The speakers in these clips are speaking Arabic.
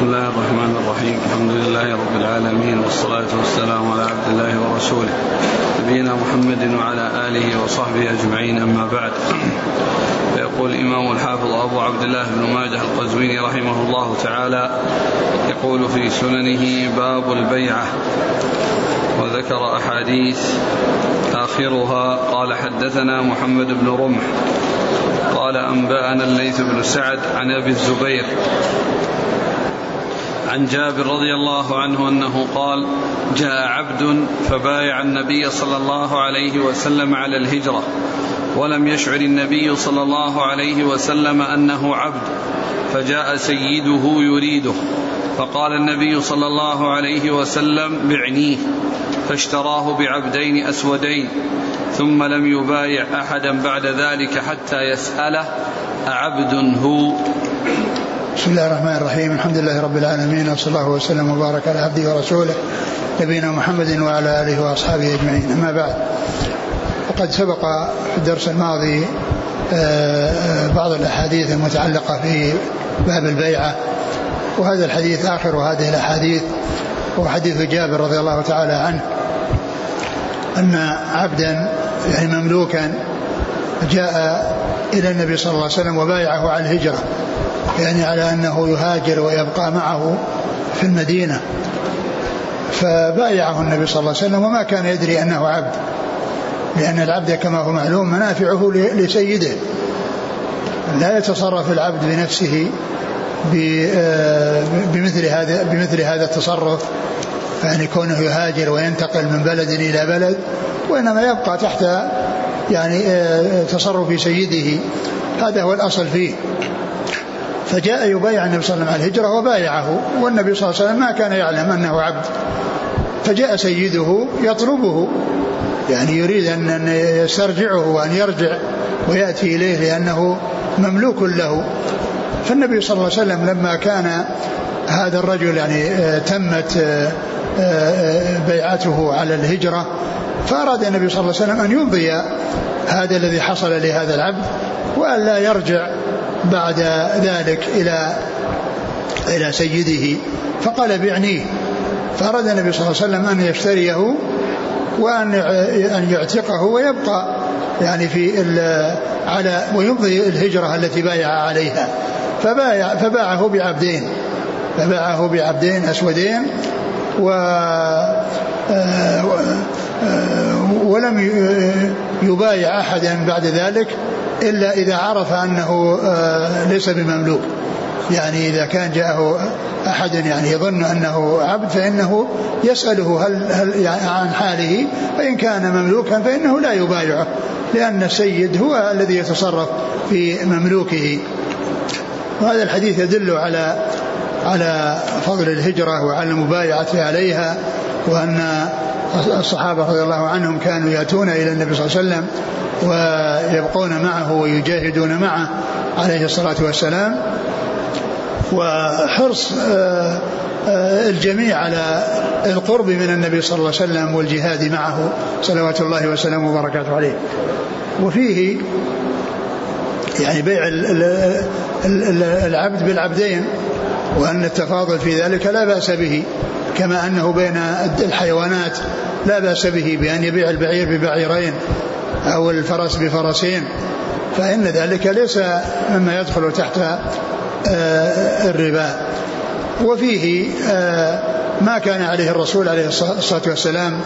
بسم الله الرحمن الرحيم الحمد لله رب العالمين والصلاة والسلام على عبد الله ورسوله نبينا محمد وعلى آله وصحبه أجمعين أما بعد فيقول الإمام الحافظ أبو عبد الله بن ماجه القزويني رحمه الله تعالى يقول في سننه باب البيعة وذكر أحاديث آخرها قال حدثنا محمد بن رمح قال أنبأنا الليث بن سعد عن أبي الزبير عن جابر رضي الله عنه أنه قال جاء عبد فبايع النبي صلى الله عليه وسلم على الهجرة ولم يشعر النبي صلى الله عليه وسلم أنه عبد فجاء سيده يريده فقال النبي صلى الله عليه وسلم بعنيه فاشتراه بعبدين أسودين ثم لم يبايع أحدا بعد ذلك حتى يسأله أعبد هو؟ بسم الله الرحمن الرحيم. الحمد لله رب العالمين وصلى الله وسلم وبارك على عبده ورسوله نبينا محمد وعلى آله وأصحابه أجمعين. أما بعد وقد سبق في الدرس الماضي آه، بعض الأحاديث المتعلقة في باب البيعة وهذا الحديث آخر هذه الأحاديث هو حديث جابر رضي الله تعالى عنه أن عبدا يعني مملوكا جاء إلى النبي صلى الله عليه وسلم وبايعه على الهجرة. يعني على أنه يهاجر ويبقى معه في المدينة. فبايعه النبي صلى الله عليه وسلم وما كان يدري أنه عبد لأن العبد كما هو معلوم منافعه لسيده. لا يتصرف العبد بنفسه آه، بمثل هذا بمثل هذا التصرف. يعني كونه يهاجر وينتقل من بلد إلى بلد وإنما يبقى تحت يعني آه، تصرف سيده. هذا هو الأصل فيه. فجاء يبايع النبي صلى الله عليه وسلم على الهجرة وبايعه والنبي صلى الله عليه وسلم ما كان يعلم أنه عبد. فجاء سيده يطلبه يعني يريد أن يسترجعه وأن يرجع ويأتي إليه لأنه مملوك له. فالنبي صلى الله عليه وسلم لما كان هذا الرجل يعني آه، تمت آه، آه، بيعته على الهجرة فأراد النبي صلى الله عليه وسلم أن يمضي هذا الذي حصل لهذا العبد وأن لا يرجع. بعد ذلك إلى إلى سيده فقال بعنيه فأراد النبي صلى الله عليه وسلم أن يشتريه وأن أن يعتقه ويبقى يعني في على ويمضي الهجرة التي بايع عليها. فبايع فباعه بعبدين فباعه بعبدين أسودين و آه، آه، ولم يبايع أحدا بعد ذلك. إلا إذا عرف أنه آه، ليس بمملوك. يعني إذا كان جاءه أحد يعني يظن أنه عبد فإنه يسأله هل, هل يعني عن حاله فإن كان مملوكا فإنه لا يبايعه لأن السيد هو الذي يتصرف في مملوكه. وهذا الحديث يدل على على فضل الهجرة وعلى المبايعة عليها وأن الصحابة رضي الله عنهم كانوا يأتون إلى النبي صلى الله عليه وسلم ويبقون معه ويجاهدون معه عليه الصلاة والسلام. وحرص آه، آه، الجميع على القرب من النبي صلى الله عليه وسلم والجهاد معه. صلوات الله وسلامه وبركاته عليه. وفيه يعني بيع العبد بالعبدين وأن التفاضل في ذلك لا بأس به كما أنه بين الحيوانات لا بأس به بأن يبيع البعير ببعيرين. أو الفرس بفرسين فإن ذلك ليس مما يدخل تحت آه، الربا. وفيه آه، ما كان عليه الرسول عليه الصلاة والسلام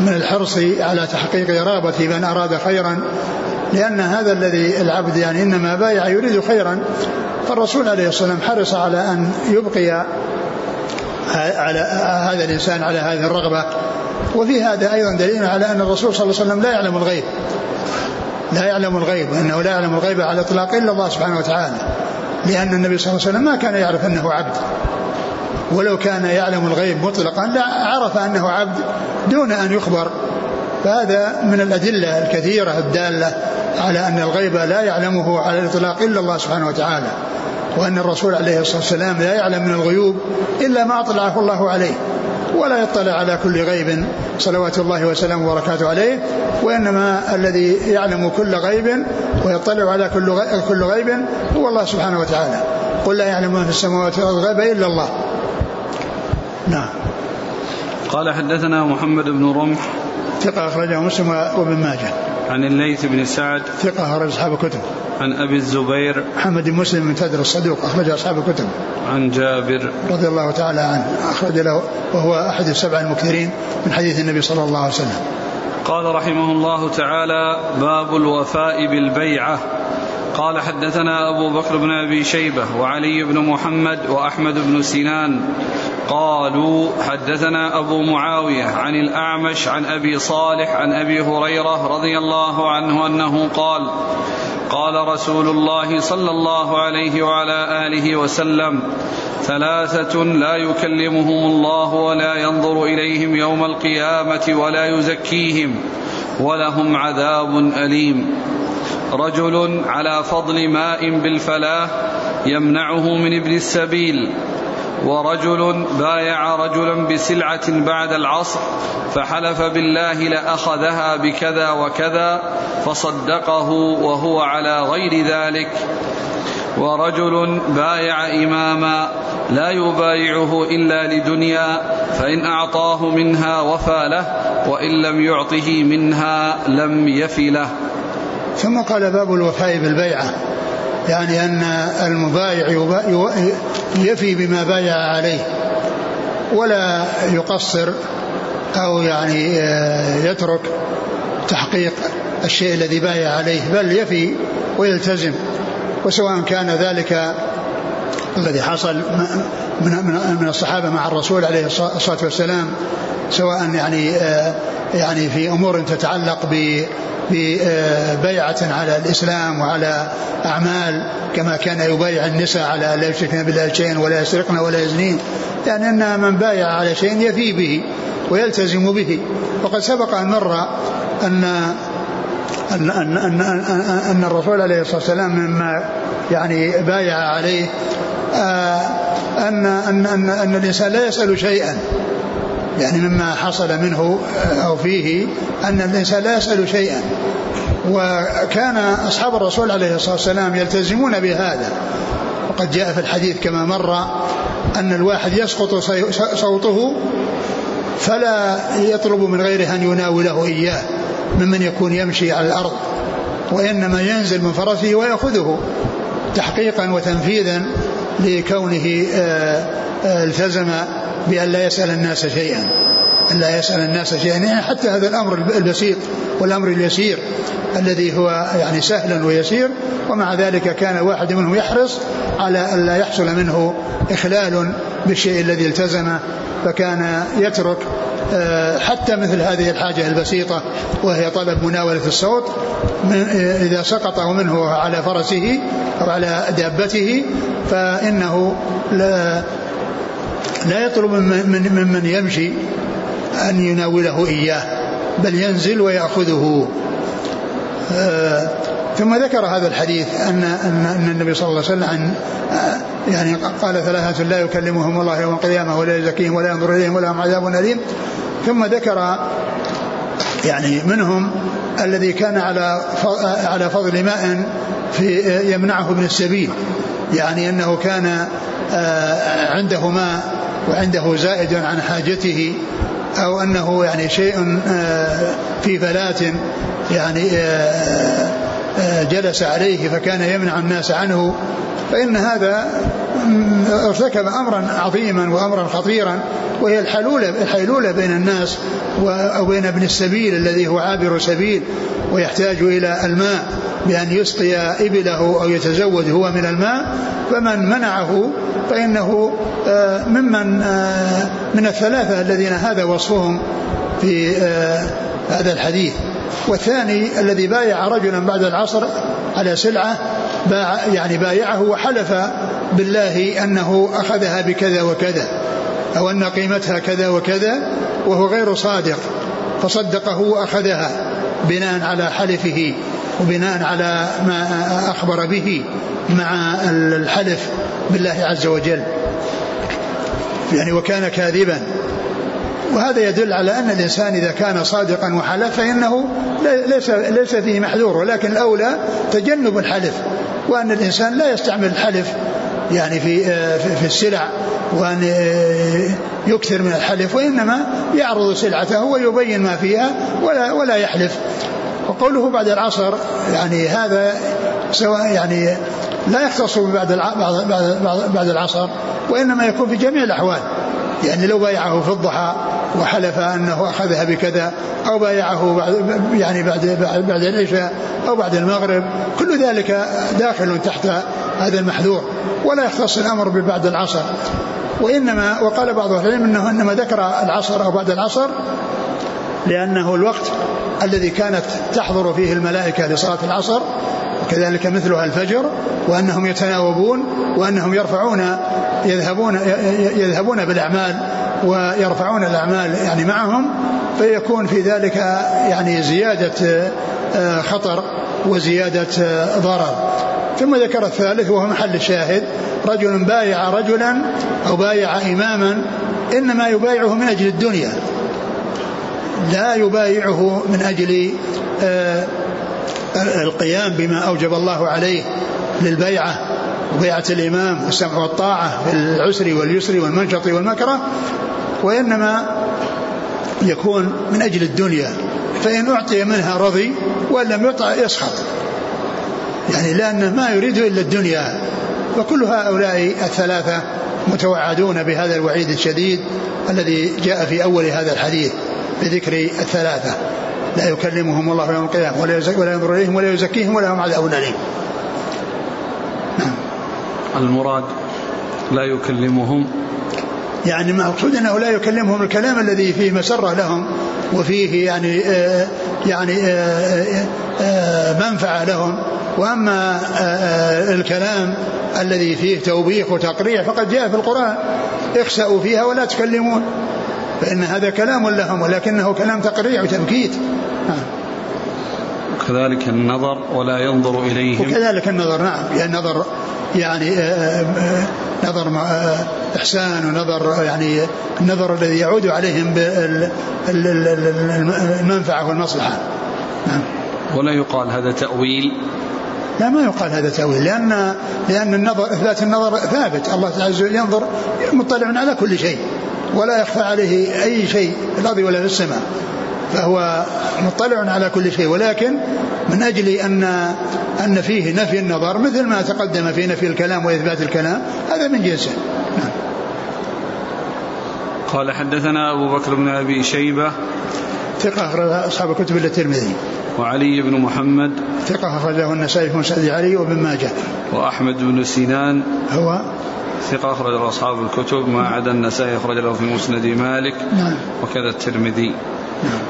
من الحرص على تحقيق إرابة من أراد خيرا لأن هذا الذي العبد يعني إنما بايع يريد خيرا. فالرسول عليه الصلاة والسلام حرص على أن يبقي على هذا الإنسان على هذه الرغبة. وفي هذا أيضا دليل على أن الرسول صلى الله عليه وسلم لا يعلم الغيب. لا يعلم الغيب وأنه لا يعلم الغيب على الإطلاق إلا الله سبحانه وتعالى. لأن النبي صلى الله عليه وسلم ما كان يعرف أنه عبد. ولو كان يعلم الغيب مطلقا لعرف أنه عبد دون أن يخبر. فهذا من الأدلة الكثيرة الدالة على أن الغيب لا يعلمه على الإطلاق إلا الله سبحانه وتعالى. وأن الرسول عليه الصلاة والسلام لا يعلم من الغيوب إلا ما أطلعه الله عليه. ولا يطلع على كل غيب. صلوات الله وسلامه وبركاته عليه. وإنما الذي يعلم كل غيب ويطلع على كل كل غيب هو الله سبحانه وتعالى. قل لا يعلم ما في السماوات والأرض الغيب إلا الله. نعم. قال حدثنا محمد بن رمح. ثقة أخرجه مسلم وابن ماجه. عن الليث بن سعد ثقة أخرج أصحاب الكتب. عن أبي الزبير محمد بن مسلم من تدر الصدوق أخرج أصحاب الكتب. عن جابر رضي الله تعالى عنه. أخرج له وهو أحد السبع المكثرين من حديث النبي صلى الله عليه وسلم. قال رحمه الله تعالى باب الوفاء بالبيعة. قال حدثنا أبو بكر بن أبي شيبة وعلي بن محمد وأحمد بن سنان قالوا حدثنا أبو معاوية عن الأعمش عن أبي صالح عن أبي هريرة رضي الله عنه أنه قال قال رسول الله صلى الله عليه وعلى آله وسلم ثلاثة لا يكلمهم الله ولا ينظر إليهم يوم القيامة ولا يزكيهم ولهم عذاب أليم. رجل على فضل ماء بالفلاة يمنعه من ابن السبيل ورجل بايع رجلا بسلعة بعد العصر فحلف بالله لأخذها بكذا وكذا فصدقه وهو على غير ذلك. ورجل بايع إماما لا يبايعه إلا لدنيا فإن أعطاه منها وفى له وإن لم يعطه منها لم يف له. ثم قال باب الوفاء بالبيعة. يعني أن المبايع يفي بما بايع عليه ولا يقصر أو يعني آه، يترك تحقيق الشيء الذي بايع عليه بل يفي ويلتزم وسواء كان ذلك الذي حصل من من الصحابة مع الرسول عليه الصلاة والسلام سواء يعني آه، يعني في أمور تتعلق ب ببيعة على الإسلام وعلى أعمال كما كان يبايع النساء على لا يشركن بالله شيئا ولا يسرقن ولا يزنين. يعني أن من بايع على شيء يفي به ويلتزم به. وقد سبق أن مر أن أن أن أن, أن, الرسول عليه الصلاة والسلام مما يعني بايع عليه آه، أن أن أن, أن الإنسان لا يسأل شيئا. يعني مما حصل منه أو فيه أن الإنسان لا يسأل شيئا. وكان أصحاب الرسول عليه الصلاة والسلام يلتزمون بهذا. وقد جاء في الحديث كما مر أن الواحد يسقط صوته فلا يطلب من غيره أن يناوله إياه ممن يكون يمشي على الأرض. وإنما ينزل من فرسه ويأخذه تحقيقا وتنفيذا. لكونه آه، آه، التزم بأن لا يسأل الناس شيئا أن لا يسأل الناس شيئا يعني حتى هذا الأمر البسيط والأمر اليسير الذي هو يعني سهل ويسير ومع ذلك كان واحد منهم يحرص على أن لا يحصل منه إخلال بالشيء الذي التزمه فكان يترك آه، حتى مثل هذه الحاجة البسيطة وهي طلب مناولة الصوت إذا سقط منه على فرسه أو على دابته فإنه لا لا يطلب من من يمشي أن يناوله إياه بل ينزل ويأخذه. آه ثم ذكر هذا الحديث أن أن أن النبي صلى الله عليه وسلم عن آه يعني قال ثلاثة لا يكلمهم الله يوم القيامة ولا يزكيهم ولا ينظر إليهم ولا عذاب أليم. ثم ذكر يعني منهم الذي كان على على فضل ماء في يمنعه ابن السبيل. يعني أنه كان آه، عنده ماء وعنده زائد عن حاجته أو أنه يعني شيء آه، في فلاة يعني آه، جلس عليه فكان يمنع الناس عنه فإن هذا ارتكب أمرا عظيما وأمرا خطيرا وهي الحلولة الحيلولة بين الناس وبين ابن السبيل الذي هو عابر سبيل ويحتاج إلى الماء بأن يسقي إبله أو يتزود هو من الماء فمن منعه فإنه آه، ممن آه، من الثلاثة الذين هذا وصفهم في آه، هذا الحديث. والثاني الذي بايع رجلا بعد العصر على سلعة باع يعني بايعه وحلف بالله أنه أخذها بكذا وكذا أو أن قيمتها كذا وكذا وهو غير صادق فصدقه وأخذها بناء على حلفه وبناء على ما أخبر به مع الحلف بالله عز وجل. يعني وكان كاذبا. وهذا يدل على أن الإنسان إذا كان صادقا وحلف فإنه ليس, ليس فيه محذور ولكن الأولى تجنب الحلف وأن الإنسان لا يستعمل الحلف يعني في في السلع وأن يكثر من الحلف وإنما يعرض سلعته ويبين ما فيها ولا ولا يحلف. وقوله بعد العصر يعني هذا سواء يعني لا يختص بعد بعد العصر وإنما يكون في جميع الأحوال يعني لو بايعه في الضحى وحلف أنه أخذها بكذا أو بايعه بعد يعني بعد بعد العشاء أو بعد المغرب. كل ذلك داخل تحت هذا المحذور. ولا يختص الأمر ببعد العصر. وانما وقال بعض أهل العلم إنه إنما ذكر العصر أو بعد العصر لأنه الوقت الذي كانت تحضر فيه الملائكة لصلاة العصر وكذلك مثلها الفجر وأنهم يتناوبون وأنهم يرفعون يذهبون يذهبون بالأعمال. ويرفعون الأعمال يعني معهم فيكون في ذلك يعني زيادة آه، خطر وزيادة آه، ضرر. ثم ذكر الثالث وهو محل الشاهد رجل بايع رجلا أو بايع اماما إنما يبايعه من أجل الدنيا. لا يبايعه من أجل آه، القيام بما أوجب الله عليه للبيعة. وبيعه الإمام والسمع والطاعة في العسر واليسر والمنشط والمكره وإنما يكون من أجل الدنيا فإن أعطي منها رضي وإن لم يعطى يسخط. يعني لأنه ما يريد إلا الدنيا وكل هؤلاء الثلاثة متوعدون بهذا الوعيد الشديد الذي جاء في أول هذا الحديث بذكر الثلاثة. لا يكلمهم الله يوم القيامة ولا, ينظر إليهم ولا يزكيهم ولا هم عذاب أليم المراد لا يكلمهم؟ يعني المقصود أنه لا يكلمهم الكلام الذي فيه مسرة لهم وفيه يعني آه يعني آه آه منفعة لهم. وأما آه، الكلام الذي فيه توبيخ وتقريع فقد جاء في القرآن. اخسأوا فيها ولا تكلمون. فإن هذا كلام لهم ولكنه كلام تقريع وتبكيت وكذلك النظر ولا ينظر إليهم. وكذلك النظر نعم. يعني النظر يعني آه، آه، نظر إحسان ونظر يعني النظر الذي يعود عليهم بالمنفعة والمصلحة. نعم. ولا يقال هذا تأويل؟ لا ما يقال هذا تأويل لأن لأن النظر إثبات النظر ثابت. الله عز وجل ينظر مطلع على كل شيء ولا يخفى عليه أي شيء في الأرض ولا في السماء. فهو مطلع على كل شيء ولكن من أجل أن أن فيه نفي النظر مثل ما تقدم في نفي الكلام وإثبات الكلام هذا من جنسه. نعم. قال حدثنا أبو بكر بن أبي شيبة. ثقة أخرج أصحاب الكتب إلا الترمذي. وعلي بن محمد. ثقة أخرجه النسائي في مسند علي وابن ماجه. وأحمد بن سنان. هو؟ ثقة أخرج أصحاب الكتب ما عدا النسائي أخرج له في مسند مالك. نعم. وكذا الترمذي. نعم.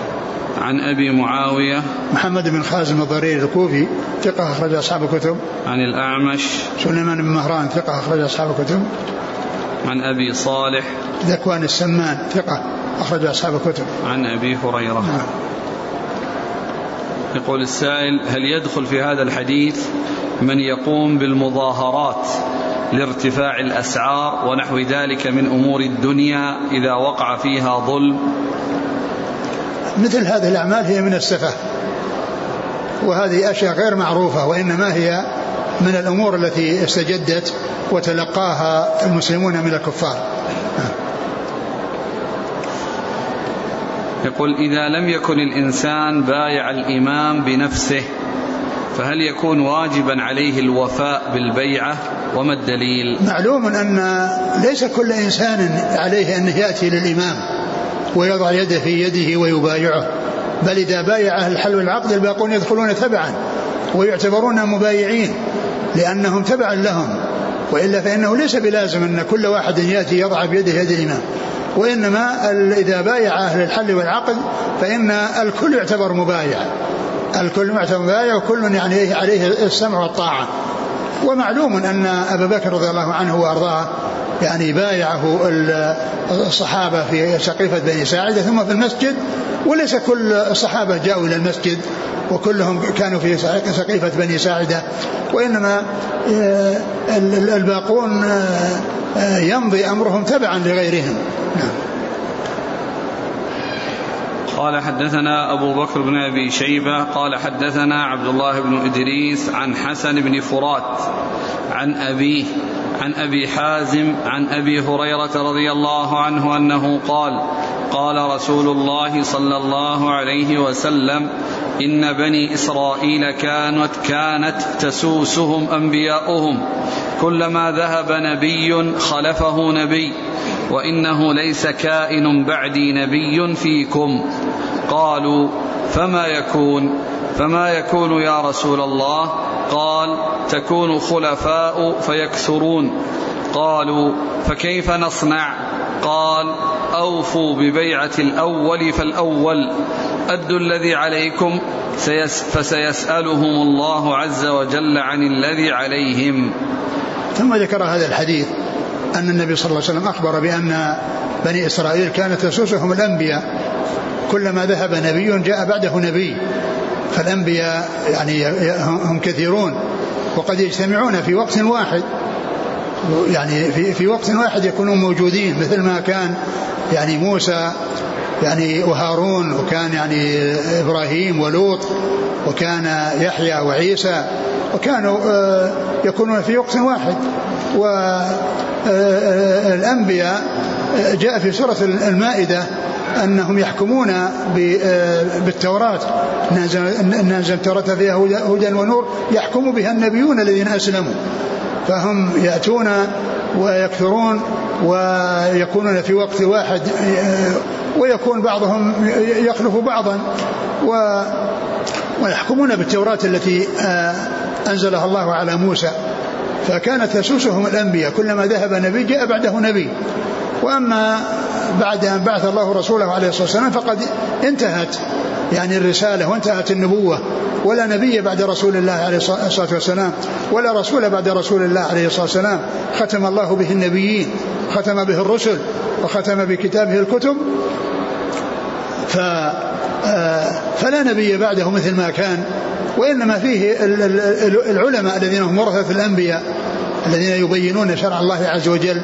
عن أبي معاوية محمد بن خازم الضرير الكوفي ثقة أخرج أصحاب الكتب. عن الأعمش سليمان بن مهران ثقة أخرج أصحاب الكتب. عن أبي صالح ذكوان السمان ثقة أخرج أصحاب الكتب. عن أبي هريرة. نعم. يقول السائل هل يدخل في هذا الحديث من يقوم بالمظاهرات لارتفاع الأسعار ونحو ذلك من أمور الدنيا إذا وقع فيها ظلم؟ مثل هذه الأعمال هي من السفة وهذه أشياء غير معروفة وإنما هي من الأمور التي استجدت وتلقاها المسلمون من الكفار. يقول إذا لم يكن الإنسان بايع الإمام بنفسه فهل يكون واجبا عليه الوفاء بالبيعة؟ وما الدليل؟ معلوم أن ليس كل إنسان عليه أن يأتي للإمام. ويضع يده في يده ويبايعه. بل إذا بايع أهل الحل والعقد الباقون يدخلون تبعا ويعتبرون مبايعين لأنهم تبعا لهم. وإلا فإنه ليس بلازم أن كل واحد يأتي يضع بيده يد الإمام وإنما إذا بايع أهل الحل والعقد فإن الكل يعتبر مبايع. الكل يعتبر مبايع وكل يعني عليه السمع والطاعة. ومعلوم أن أبا بكر رضي الله عنه وأرضاه يعني بايعه الصحابة في سقيفة بني ساعدة ثم في المسجد وليس كل الصحابة جاءوا إلى المسجد وكلهم كانوا في سقيفة بني ساعدة وإنما آه، الباقون آه، آه، يمضي أمرهم تبعا لغيرهم. نعم. قال حدثنا أبو بكر بن أبي شيبة قال حدثنا عبد الله بن إدريس عن حسن بن فرات عن أبيه عن أبي حازم عن أبي هريرة رضي الله عنه أنه قال قال رسول الله صلى الله عليه وسلم إن بني إسرائيل كانت كانت تسوسهم أنبياؤهم. كلما ذهب نبي خلفه نبي وإنه ليس كائن بعدي نبي فيكم. قالوا فما يكون؟ فما يكون يا رسول الله؟ قال تكون خلفاء فيكثرون. قالوا فكيف نصنع؟ قال أوفوا ببيعة الأول فالأول. ادوا الذي عليكم؟ فسيسألهم الله عز وجل عن الذي عليهم. ثم ذكر هذا الحديث أن النبي صلى الله عليه وسلم أخبر بأن بني إسرائيل كانت تسوسهم الأنبياء. كلما ذهب نبي جاء بعده نبي. فالأنبياء يعني هم كثيرون وقد يجتمعون في وقت واحد. يعني في في وقت واحد يكونون موجودين مثل ما كان يعني موسى يعني وهارون وكان يعني إبراهيم ولوط وكان يحيى وعيسى وكانوا آه، يكونون في وقت واحد. والانبياء آه، جاء في سورة المائدة أنهم يحكمون آه، بالتوراة. نزل التوراة فيها هدى ونور يحكم بها النبيون الذين أسلموا. فهم يأتون ويكثرون ويكونون في وقت واحد آه، ويكون بعضهم يخلف بعضا و ويحكمون بالتوراة التي آه، أنزلها الله على موسى. فكانت تسوسهم الأنبياء كلما ذهب نبي جاء بعده نبي. وأما بعد أن بعث الله رسوله عليه الصلاة والسلام فقد انتهت يعني الرسالة وانتهت النبوة. ولا نبي بعد رسول الله عليه الصلاة والسلام ولا رسول بعد رسول الله عليه الصلاة والسلام. ختم الله به النبيين ختم به الرسل وختم بكتابه الكتب. ف آه، فلا نبي بعده مثل ما كان وإنما فيه العلماء الذين هم ورثة الأنبياء الذين يبينون شرع الله عز وجل.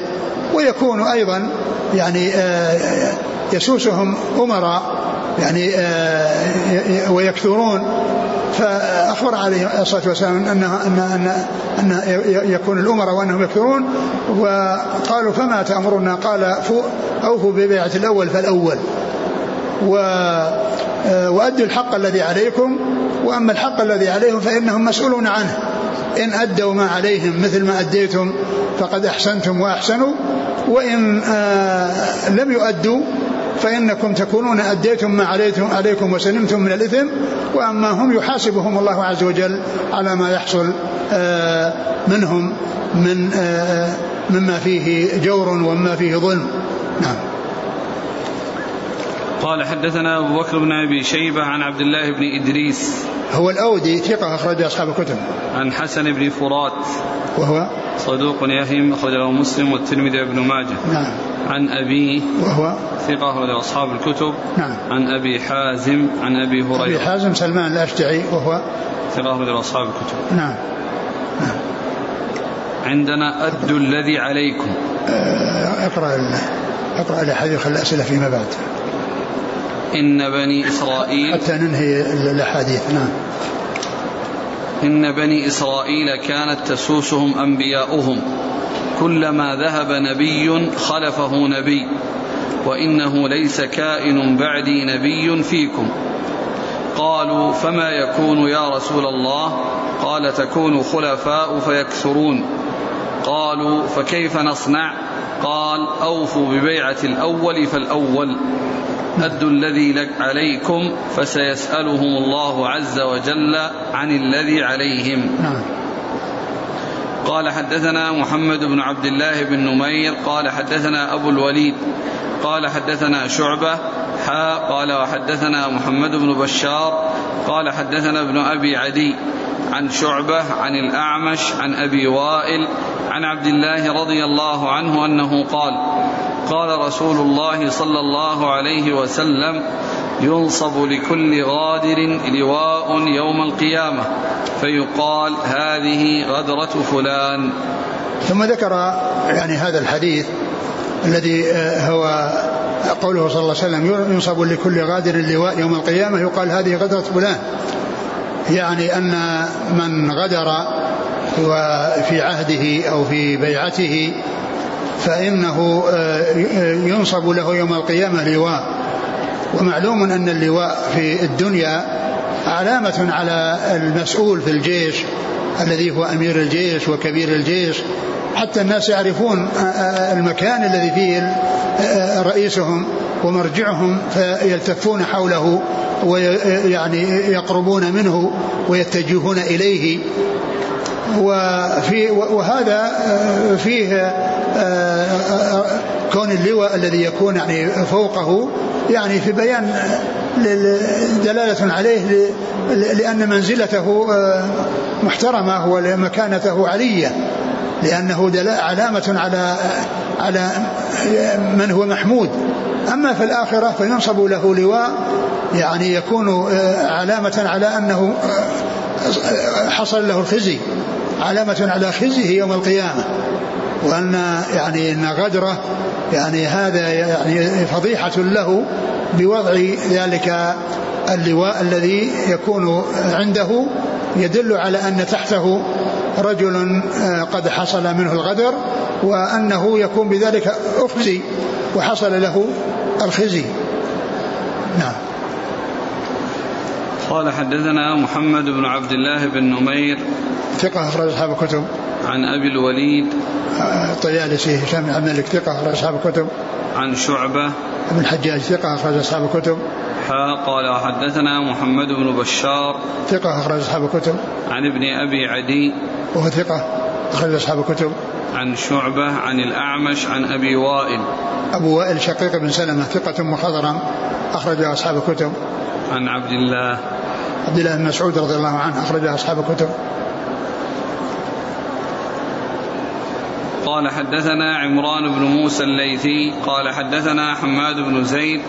ويكون أيضا يعني آه، يسوسهم أمراء يعني آه، ويكثرون. فأخبر عليه الصلاة والسلام أن أن أن, أن يكون الأمراء وأنهم يكثرون. وقالوا فما تأمرنا؟ قال أوفوا ببيعة الأول فالأول. و آه، وأدوا الحق الذي عليكم. وأما الحق الذي عليهم فإنهم مسؤولون عنه. إن أدوا ما عليهم مثل ما أديتم فقد أحسنتم وأحسنوا. وإن آه لم يؤدوا فإنكم تكونون أديتم ما عليكم, عليكم وسلمتم من الإثم وأما هم يحاسبهم الله عز وجل على ما يحصل آه منهم من آه مما فيه جور ومما فيه ظلم. نعم. قال حدثنا أبو بكر بن أبي شيبة عن عبد الله بن إدريس. هو الأودي ثقة أخرج أصحاب الكتب. عن حسن بن فرات. وهو؟ صدوق يهم أخرج له مسلم والترمذي وابن ماجه. نعم. عن أبيه وهو؟ ثقة أخرج أصحاب الكتب. نعم. عن أبي حازم عن أبي هريرة. أبي حازم سلمان الأشجعي وهو؟ ثقة أخرج أصحاب الكتب. نعم. نعم عندنا أدوا الذي عليكم. آه، اقرأ اقرأ الأحاديث الأسئلة فيما بعد. إن بني إسرائيل حتى ننهي الأحاديث نعم. إن بني إسرائيل كانت تسوسهم أنبياؤهم. كلما ذهب نبي خلفه نبي وإنه ليس كائن بعدي نبي فيكم. قالوا فما يكون يا رسول الله؟ قال تكون خلفاء فيكثرون. قالوا فكيف نصنع؟ قال أوفوا ببيعة الأول فالأول أدوا الذي لك عليكم فسيسألهم الله عز وجل عن الذي عليهم. نعم. قال حدثنا محمد بن عبد الله بن نمير قال حدثنا أبو الوليد قال حدثنا شعبة حا قال وحدثنا محمد بن بشار قال حدثنا ابن أبي عدي عن شعبة عن الأعمش عن أبي وائل عن عبد الله رضي الله عنه أنه قال قال رسول الله صلى الله عليه وسلم ينصب لكل غادر لواء يوم القيامة فيقال هذه غدرة فلان. ثم ذكر يعني هذا الحديث الذي آه، هو قوله صلى الله عليه وسلم ينصب لكل غادر اللواء يوم القيامة يقال هذه غدرة فلان. يعني أن من غدر وفي عهده أو في بيعته فإنه آه، ينصب له يوم القيامة لواء. ومعلوم أن اللواء في الدنيا علامة على المسؤول في الجيش الذي هو أمير الجيش وكبير الجيش. حتى الناس يعرفون المكان الذي فيه رئيسهم ومرجعهم فيلتفون حوله ويعني يقربون منه ويتجهون إليه. وفي وهذا فيه كون اللواء الذي يكون يعني فوقه يعني في بيان دلالة عليه لأن منزلته محترمة ومكانته علية لأنه علامة على على من هو محمود. أما في الآخرة فينصب له لواء يعني يكون علامة على أنه حصل له الخزي علامة على خزيه يوم القيامة. وأن يعني أن غدره يعني هذا يعني فضيحة له بوضع ذلك اللواء الذي يكون عنده يدل على أن تحته رجل آه، قد حصل منه الغدر وأنه يكون بذلك أخزي وحصل له الخزي. نعم. قال حدثنا محمد بن عبد الله بن نمير. ثقة أخرج أصحاب الكتب. عن أبي الوليد الطيالسي هشام بن عبد الملك ثقة أخرج أصحاب الكتب. عن شعبة ابن الحجاج ثقة أخرج أصحاب الكتب. قال حدثنا محمد بن بشار ثقة أخرج أصحاب الكتب. عن ابن أبي عدي وهو ثقة أخرج أصحاب الكتب. عن شعبة عن الأعمش عن أبي وائل أبو وائل شقيق بن سلمة ثقة مخضرم أخرج أصحاب الكتب. عن عبد الله عبد الله بن مسعود رضي الله عنه أخرج أصحاب الكتب. قال حدثنا عمران بن موسى الليثي قال حدثنا حماد بن زيد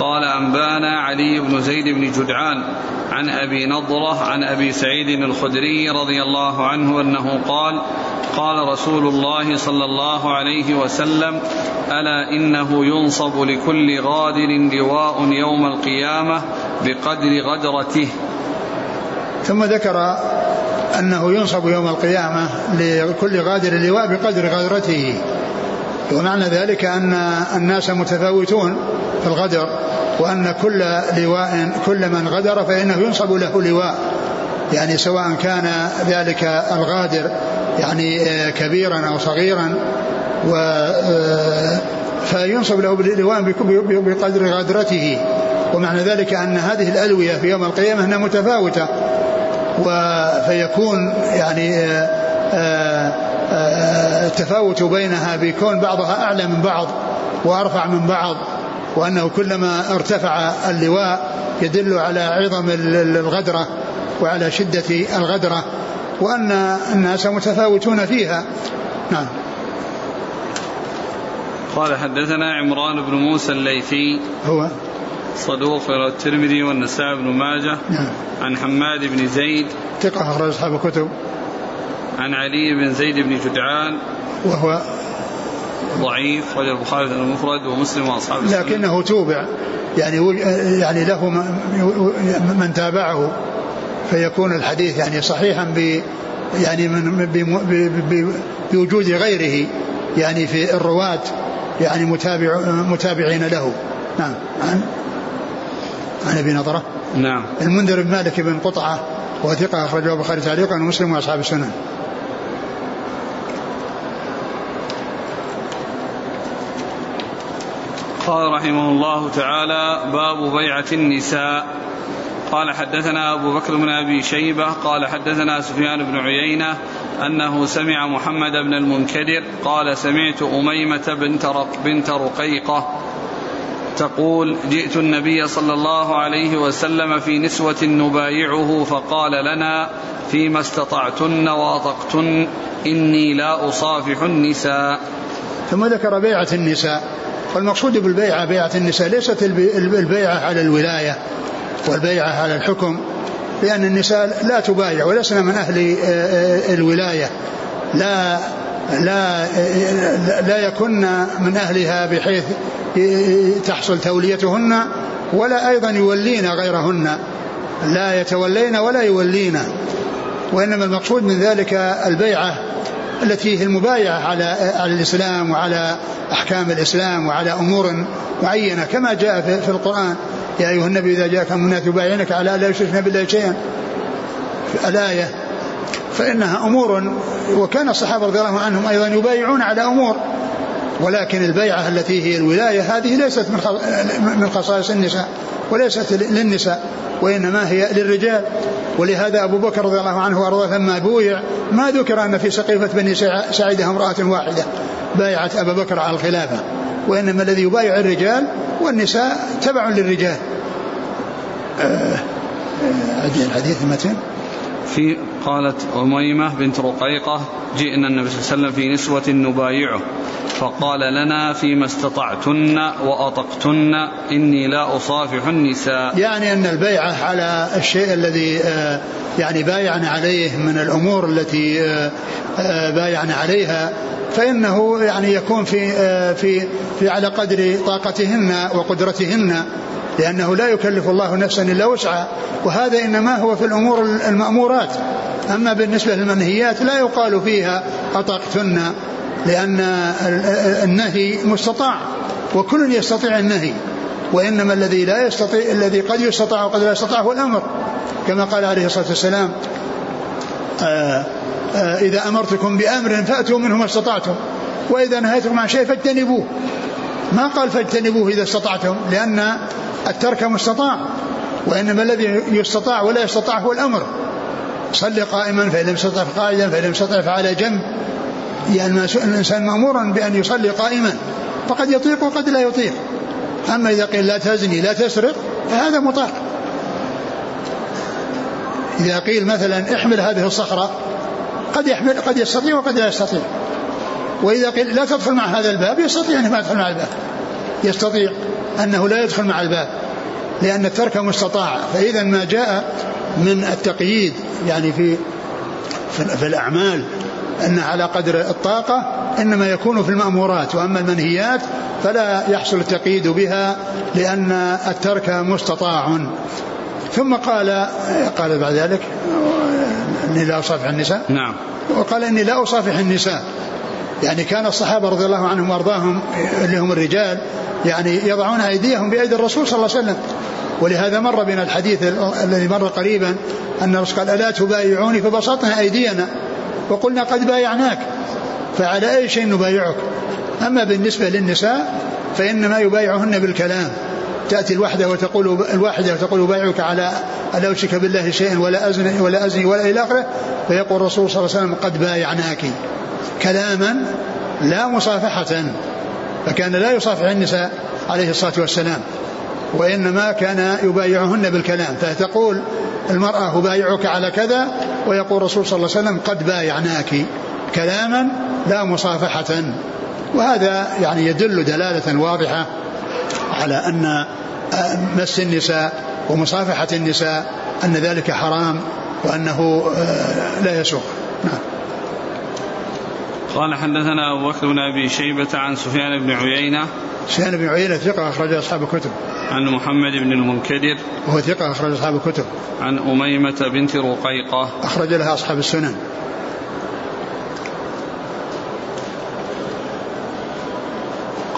قال أنبانا علي بن زيد بن جدعان عن أبي نضرة عن أبي سعيد الخدري رضي الله عنه أنه قال قال رسول الله صلى الله عليه وسلم ألا إنه ينصب لكل غادر لواء يوم القيامة بقدر غدرته. ثم ذكر أنه ينصب يوم القيامة لكل غادر اللواء بقدر غدرته ومعنى ذلك أن الناس متفاوتون في الغدر وأن كل لواء كل من غدر فإنه ينصب له لواء. يعني سواء كان ذلك الغادر يعني آه، كبيرا أو صغيرا و آه، فينصب له لواء بقدر غادرته. ومعنى ذلك أن هذه الألوية في يوم القيامة أنها متفاوتة. فيكون يعني التفاوت آه، بينها بيكون بعضها أعلى من بعض وأرفع من بعض وأنه كلما ارتفع اللواء يدل على عظم الغدرة وعلى شدة الغدرة وأن الناس متفاوتون فيها. نعم. قال حدثنا عمران بن موسى الليثي. هو؟ صدوق رواه الترمذي والنسائي بن ماجه. نعم. عن حماد بن زيد. ثقة أخرج أصحاب الكتب. عن علي بن زيد بن جدعان. وهو ضعيف رجل البخاري المفرد ومسلم وأصحاب لكنه توبع. يعني يعني له من تابعه. فيكون الحديث يعني صحيحا ب يعني من بوجود غيره. يعني في الرواة يعني متابع متابعين له. نعم. عن عن أبي نضرة. نعم. المنذر بن مالك بن قطعة وثقه أخرجه البخاري تعليقا ومسلم وأصحاب السنن. قال رحمه الله تعالى باب بيعة النساء. قال حدثنا أبو بكر بن أبي شيبة. قال حدثنا سفيان بن عيينة أنه سمع محمد بن المنكدر. قال سمعت أميمة بنت, بنت رقيقة تقول جئت النبي صلى الله عليه وسلم في نسوة نبايعه فقال لنا فيما استطعتن واطقتن إني لا أصافح النساء. ثم ذكر بيعة النساء. والمقصود بالبيعة بيعة النساء ليست البيعة على الولاية والبيعة على الحكم لأن النساء لا تبايع ولسنا من أهل آه، آه، الولاية. لا لا لا يكن من أهلها بحيث تحصل توليتهن ولا أيضا يولين غيرهن. لا يتولين ولا يولين. وإنما المقصود من ذلك البيعة التي هي المبايعة على على الإسلام وعلى أحكام الإسلام وعلى أمور معينة. كما جاء في, القرآن. يا أيها النبي إذا جاءك الناس يبايعنك على لا يشركن بالله شيئا. الآية. فإنها أمور. وكان الصحابة رضي الله عنهم أيضا يبايعون على أمور. ولكن البيعة التي هي الولاية هذه ليست من خصائص النساء وليست للنساء وإنما هي للرجال. ولهذا أبو بكر رضي الله عنه وأرضاه لما بويع ما ذكر أن في سقيفة بني سعيدة امرأة واحدة بايعت أبا بكر على الخلافة وإنما الذي يبايع الرجال والنساء تبع للرجال. آه، آه، الحديث المتن في قالت أميمة بنت رقيقة جئنا النبي صلى الله عليه وسلم في نسوة نبايعه. فقال لنا فيما استطعتن وأطقتن إني لا أصافح النساء. يعني أن البيعة على الشيء الذي آه، يعني بايعنا عليه من الأمور التي آه، آه، بايعنا عليها فإنه يعني يكون في في في على قدر طاقتهن وقدرتهن. لأنه لا يكلف الله نفسا إلا وسعها وهذا إنما هو في الأمور المأمورات. أما بالنسبة للمنهيات لا يقال فيها أطقتن لأن النهي مستطاع وكل يستطيع النهي وإنما الذي لا يستطيع الذي قد يستطاع وقد لا يستطيع هو الأمر. كما قال عليه الصلاة والسلام آآ آآ إذا أمرتكم بأمر فأتوا منه ما استطعتم وإذا نهيتكم عن شيء فاجتنبوه. ما قال فاجتنبوه إذا استطعتم لأن الترك مستطاع وإنما الذي يستطاع ولا يستطاع هو الأمر. صل قائما فإن لم يستطع قائدا فإن لم يستطع فعلى جنب. يعني الإنسان مأمورا بأن يصلي قائما فقد يطيق وقد لا يطيق. أما إذا قيل لا تزني لا تسرق فهذا مطاع. إذا قيل مثلا احمل هذه الصخرة قد يحمل قد يستطيع وقد لا يستطيع. وإذا قيل لا تدخل مع هذا الباب يستطيع أن ما يدخل مع الباب. يستطيع أنه لا يدخل مع الباب لأن الترك مستطاع. فإذا ما جاء من التقييد يعني في في الأعمال أن على قدر الطاقة إنما يكون في المأمورات وأما المنهيات فلا يحصل التقييد بها لأن الترك مستطاع. ثم قال قال بعد ذلك إني لا أصافح النساء. نعم. وقال إني لا أصافح النساء. يعني كان الصحابة رضي الله عنهم وأرضاهم اللي هم الرجال يعني يضعون أيديهم بأيدي الرسول صلى الله عليه وسلم. ولهذا مر بنا الحديث الذي مر قريبا أن الرسول قال ألا تبايعوني فبسطنا أيدينا؟ وقلنا قد بايعناك فعلى أي شيء نبايعك؟ أما بالنسبة للنساء فإنما يبايعهن بالكلام. تأتي الوحدة وتقول الواحدة وتقول أبايعك على ألا أشرك بالله شيئا ولا أزني ولا أزني ولا إلى آخره فيقول الرسول صلى الله عليه وسلم قد بايعناك كلاما لا مصافحة فكان لا يصافح النساء عليه الصلاة والسلام وإنما كان يبايعهن بالكلام فتقول المرأة أبايعك على كذا ويقول الرسول صلى الله عليه وسلم قد بايعناك كلاما لا مصافحة وهذا يعني يدل دلالة واضحة على أن مس النساء ومصافحة النساء أن ذلك حرام وأنه لا يسوق. نعم. قال حدثنا أبو بكر بن أبي شيبة عن سفيان بن عيينة. سفيان بن عيينة ثقة أخرج أصحاب الكتب. عن محمد بن المنكدر. وهو ثقة أخرج أصحاب الكتب. عن أميمة بنت رقيقة. أخرج لها أصحاب السنن.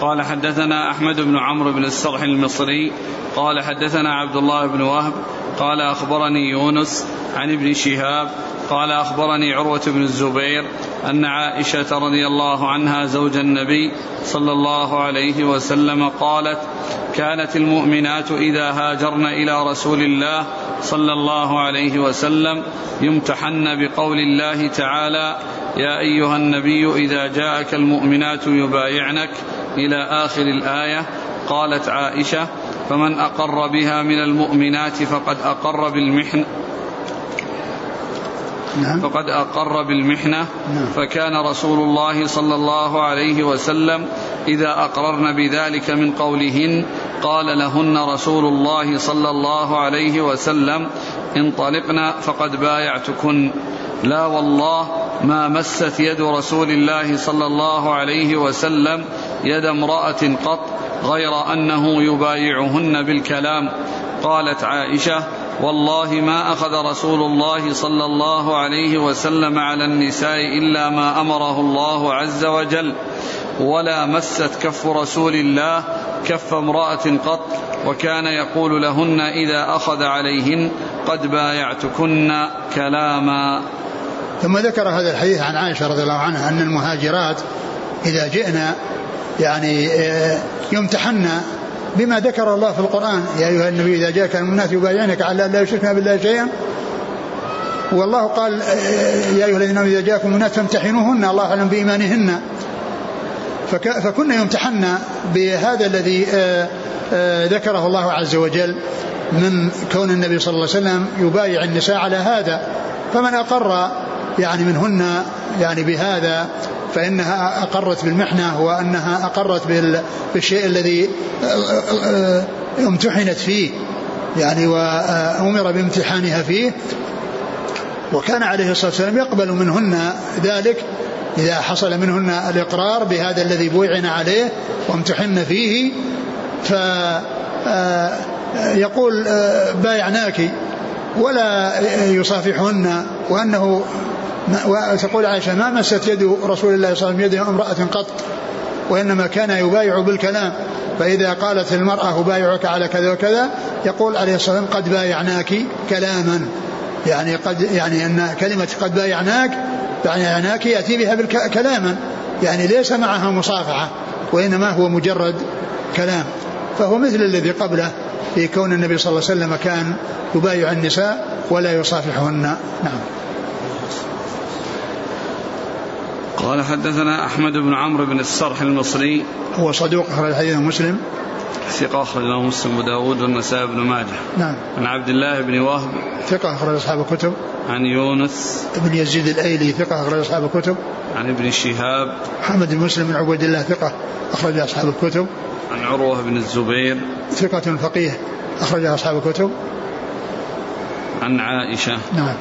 قال حدثنا أحمد بن عمرو بن السرح المصري قال حدثنا عبد الله بن وهب قال أخبرني يونس عن ابن شهاب قال أخبرني عروة بن الزبير أن عائشة رضي الله عنها زوج النبي صلى الله عليه وسلم قالت كانت المؤمنات إذا هاجرن إلى رسول الله صلى الله عليه وسلم يمتحن بقول الله تعالى يا أيها النبي إذا جاءك المؤمنات يبايعنك إلى آخر الآية قالت عائشة فمن أقر بها من المؤمنات فقد أقر بالمحن نعم. فقد أقر بالمحنة نعم. فكان رسول الله صلى الله عليه وسلم إذا أقررن بذلك من قولهن قال لهن رسول الله صلى الله عليه وسلم انطلقنا فقد بايعتكن لا والله ما مست يد رسول الله صلى الله عليه وسلم يد امرأة قط غير أنه يبايعهن بالكلام. قالت عائشة والله ما أخذ رسول الله صلى الله عليه وسلم على النساء إلا ما أمره الله عز وجل ولا مست كف رسول الله كف امرأة قط وكان يقول لهن إذا أخذ عليهن قد بايعتكن كلاما. ثم ذكر هذا الحديث عن عائشة رضي الله عنها أن المهاجرات إذا جئنا يعني آه، يمتحن بما ذكر الله في القرآن. يا أيها النبي إذا جاءك المؤمنات يبايعنك على لا يشركن بالله شيئا. والله قال آه، يا أيها الذين إذا جاءكم المؤمنات فامتحنوهن الله أعلم بإيمانهن. فكنا يمتحن بهذا الذي آه، ذكره الله عز وجل من كون النبي صلى الله عليه وسلم يبايع النساء على هذا. فمن أقر يعني منهن يعني بهذا فإنها أقرت بالمحنة وأنها أقرت بالشيء الذي امتحنت فيه يعني وأمر بامتحانها فيه. وكان عليه الصلاة والسلام يقبل منهن ذلك إذا حصل منهن الإقرار بهذا الذي بوعن عليه وامتحن فيه. ف يقول بايعناك ولا يصافحهن وأنه وتقول عائشة ما مست يد رسول الله صلى الله عليه وسلم يد امرأة قط؟ وإنما كان يبايع بالكلام. فإذا قالت المرأة أبايعك على كذا وكذا يقول عليه الصلاة والسلام قد بايعناك كلاما. يعني قد يعني أن كلمة قد بايعناك بايعناك يأتي بها كلاما. يعني ليس معها مصافحة وإنما هو مجرد كلام. فهو مثل الذي قبله في كون النبي صلى الله عليه وسلم كان يبايع النساء ولا يصافحهن. نعم. قال حدثنا أحمد بن عمرو بن السرح المصري. هو صدوق أخرج حديث مسلم. ثقة أخرج له مسلم وداود والنسائي بن ماجه. نعم. عن عبد الله بن وهب. ثقة أخرج أصحاب الكتب. عن يونس. بن يزيد الأيلي ثقة أخرج أصحاب الكتب. عن ابن شهاب. محمد بن مسلم بن عبيد الله ثقة أخرج أصحاب الكتب. عن عروة بن الزبير. ثقة فقيه أخرج أصحاب الكتب. عن عائشة. نعم.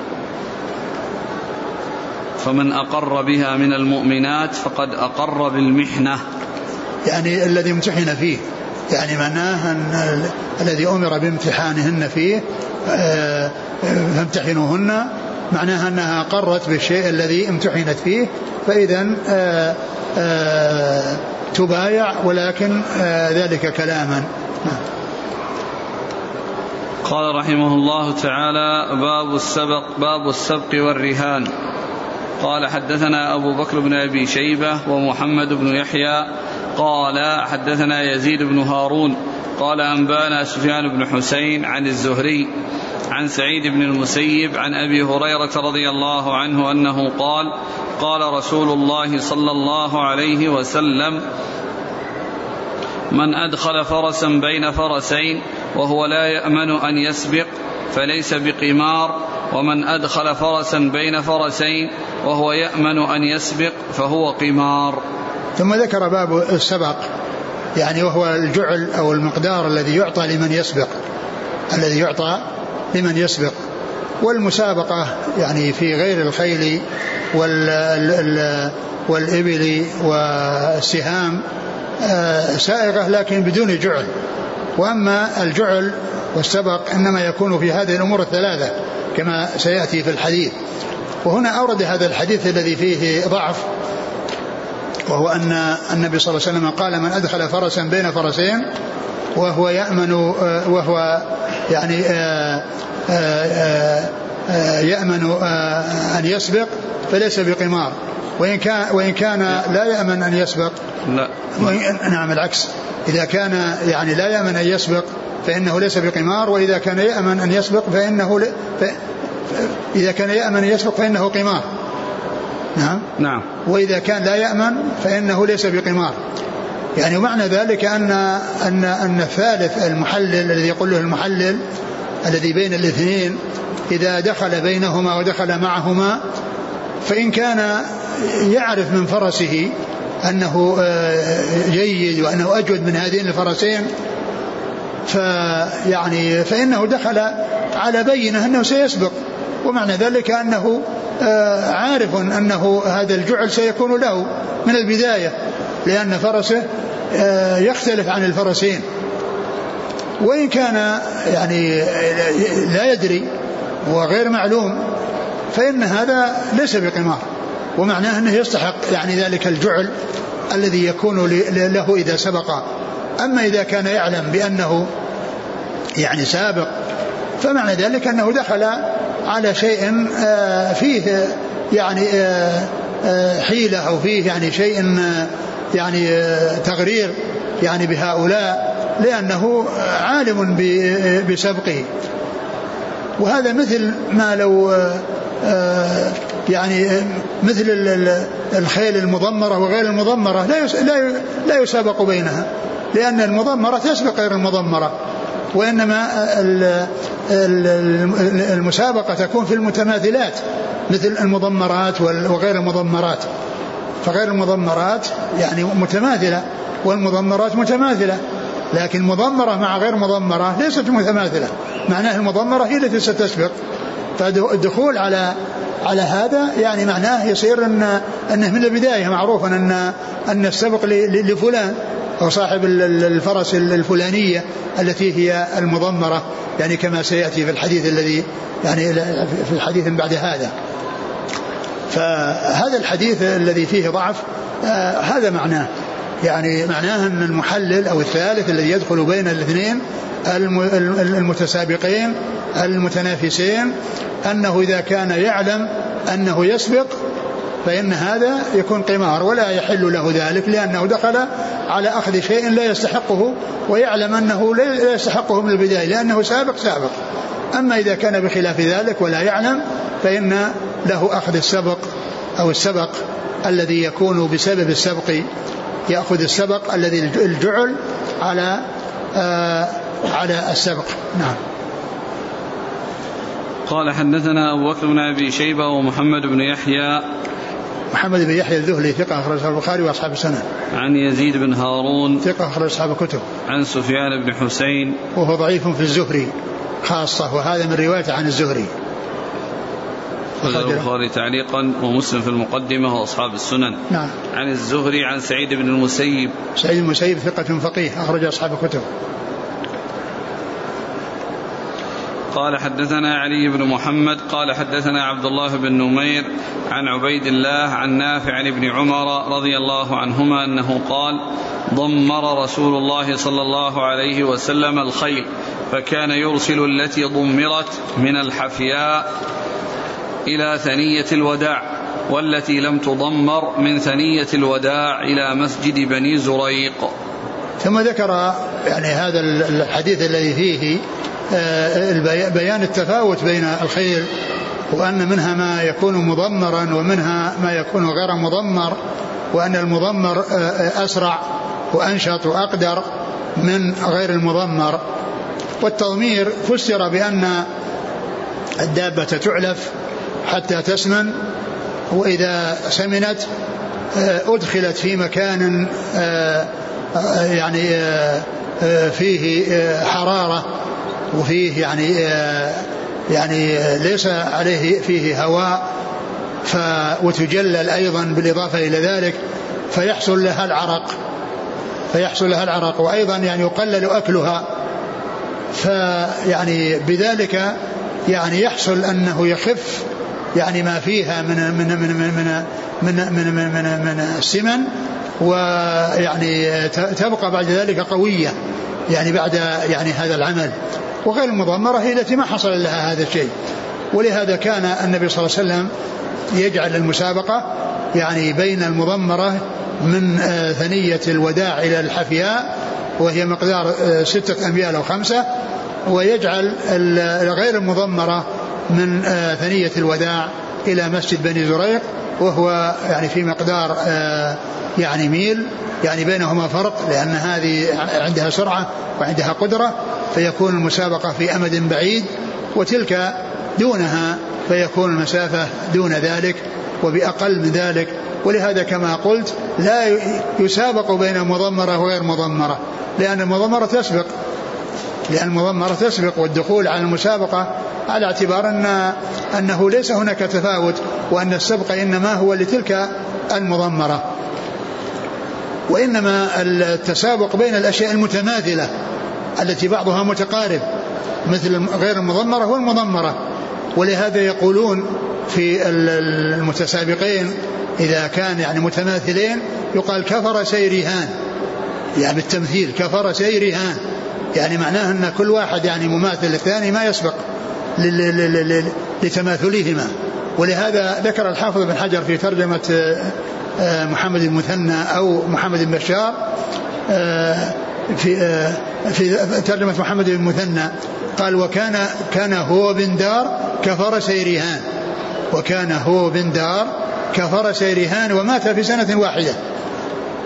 فمن أقر بها من المؤمنات فقد أقر بالمحنة. يعني الذي امتحن فيه. يعني معناه أن الذي أمر بامتحانهن فيه آه، فامتحنوهن. معناها أنها أقرت بالشيء الذي امتحنت فيه. فإذا آه، آه، تبايع ولكن ذلك كلاما. قال رحمه الله تعالى باب السبق باب السبق والرهان. قال حدثنا أبو بكر بن أبي شيبة ومحمد بن يحيى قال حدثنا يزيد بن هارون قال أنبانا سفيان بن حسين عن الزهري عن سعيد بن المسيب عن أبي هريرة رضي الله عنه أنه قال قال رسول الله صلى الله عليه وسلم من أدخل فرسا بين فرسين وهو لا يأمن أن يسبق فليس بقمار ومن أدخل فرسا بين فرسين وهو يأمن أن يسبق فهو قمار. ثم ذكر باب السبق يعني وهو الجعل أو المقدار الذي يعطى لمن يسبق الذي يعطى لمن يسبق. والمسابقة يعني في غير الخيل وال والإبل والسهام آه، سائغة لكن بدون جعل. وأما الجعل والسبق إنما يكون في هذه الأمور الثلاثة كما سيأتي في الحديث. وهنا أورد هذا الحديث الذي فيه ضعف وهو أن النبي صلى الله عليه وسلم قال من أدخل فرسا بين فرسين وهو يأمن وهو يعني آه، آه، آه، يأمن أن يسبق فليس بقمار. وإن كان وإن كان لا يأمن أن يسبق. لا. نعم العكس. إذا كان يعني لا يأمن أن يسبق فإنه ليس بقمار وإذا كان يأمن أن يسبق فإنه إذا كان يأمن أن يسبق فإنه قمار. نعم؟ نعم. وإذا كان لا يأمن فإنه ليس بقمار. يعني معنى ذلك أن أن أن الثالث المحلل الذي يقول له المحلل الذي بين الاثنين إذا دخل بينهما ودخل معهما فإن كان يعرف من فرسه أنه آه، جيد وأنه أجود من هذين الفرسين فيعني فإنه دخل على بينة أنه سيسبق ومعنى ذلك أنه آه، عارف أنه هذا الجعل سيكون له من البداية لأن فرسه آه، يختلف عن الفرسين. وإن كان يعني لا يدري وغير معلوم فإن هذا ليس بقمار ومعناه أنه يستحق يعني ذلك الجعل الذي يكون له إذا سبق. أما إذا كان يعلم بأنه يعني سابق فمعنى ذلك أنه دخل على شيء آه، فيه يعني آه، آه، حيلة أو فيه يعني شيء يعني تغرير يعني بهؤلاء لأنه عالم بسبقه. وهذا مثل ما لو يعني مثل الخيل المضمرة وغير المضمرة لا لا يسابق بينها لأن المضمرة تسبق غير المضمرة وإنما المسابقة تكون في المتماثلات مثل المضمرات وغير المضمرات فغير المضمرات يعني متماثلة والمضمرات متماثلة لكن مضمرة مع غير مضمرة ليست متماثلة معناه المضمرة هي التي ستسبق. فالدخول على على هذا يعني معناه يصير إن إنه من البداية معروف أن إن السبق لفلان أو صاحب الفرس الفلانية التي هي المضمرة يعني كما سيأتي في الحديث الذي يعني في الحديث بعد هذا. فهذا الحديث الذي فيه ضعف آه هذا معناه يعني معناه أن المحلل أو الثالث الذي يدخل بين الاثنين المتسابقين المتنافسين أنه إذا كان يعلم أنه يسبق فإن هذا يكون قمار ولا يحل له ذلك لأنه دخل على أخذ شيء لا يستحقه ويعلم أنه لا يستحقه من البداية لأنه سابق سابق. أما إذا كان بخلاف ذلك ولا يعلم فإن له أخذ السبق. أو السبق الذي يكون بسبب السبق يأخذ السبق الذي الجعل على آه على السبق نعم قال حدثنا أبو بكر بن أبي شيبة ومحمد بن يحيى محمد بن يحيى الذهلي ثقة أخرج البخاري وأصحاب السنة. عن يزيد بن هارون ثقة أخرج أصحاب الكتب. عن سفيان بن حسين وهو ضعيف في الزهري خاصة وهذا من روايته عن الزهري. أخرج البخاري تعليقا ومسلم في المقدمة وأصحاب السنن. نعم. عن الزهري عن سعيد بن المسيب. سعيد المسيب ثقة فقيه أخرج أصحاب الكتب. قال حدثنا علي بن محمد قال حدثنا عبد الله بن نمير عن عبيد الله عن نافع عن ابن عمر رضي الله عنهما أنه قال ضمر رسول الله صلى الله عليه وسلم الخيل فكان يرسل التي ضمرت من الحفياء إلى ثنية الوداع والتي لم تضمر من ثنية الوداع إلى مسجد بني زريق. ثم ذكر يعني هذا الحديث الذي فيه آه، بيان التفاوت بين الخيل وأن منها ما يكون مضمرا ومنها ما يكون غير مضمر وأن المضمر آه، أسرع وأنشط وأقدر من غير المضمر. والتضمير فسر بأن الدابة تعلف حتى تسمن وإذا سمنت آه، أدخلت في مكان يعني فيه حرارة وفيه يعني آه، يعني ليس عليه فيه هواء ف وتجلل أيضا بالإضافة إلى ذلك فيحصل لها العرق فيحصل لها العرق وأيضا يعني يقلل أكلها فيعني بذلك يعني يحصل أنه يخف يعني ما فيها من من من من من من من, من, من, من السمن ويعني تبقى بعد ذلك قويه يعني بعد يعني هذا العمل وغير المضمرة هي التي ما حصل لها هذا الشيء ولهذا كان النبي صلى الله عليه وسلم يجعل المسابقة يعني بين المضمرة من آه، ثنية الوداع إلى الحفياء وهي مقدار آه، ستة أميال أو خمسة ويجعل غير المضمرة من آه، ثنية الوداع إلى مسجد بني زريق وهو يعني في مقدار يعني ميل يعني بينهما فرق لأن هذه عندها سرعة وعندها قدرة فيكون المسابقة في أمد بعيد وتلك دونها فيكون المسافة دون ذلك وبأقل من ذلك. ولهذا كما قلت لا يسابق بين مضمرة وغير مضمرة لأن المضمرة تسبق. لأن المضمرة تسبق والدخول على المسابقة على اعتبار أن أنه ليس هناك تفاوت وأن السبق إنما هو لتلك المضمرة. وإنما التسابق بين الأشياء المتماثلة التي بعضها متقارب مثل غير المضمرة والمضمرة. ولهذا يقولون في المتسابقين إذا كان يعني متماثلين يقال كفر سيرهان يعني بالتمثيل كفر سيرهان يعني معناه أن كل واحد يعني مماثل للثاني ما يسبق لتماثلهما. ولهذا ذكر الحافظ بن حجر في ترجمة آه، محمد المثنى أو محمد بشار آه، في آه، في ترجمة محمد بن مثنى. قال وكان كان هو بن دار كفر سيرهان وكان هو بن دار كفر سيرهان ومات في سنة واحدة.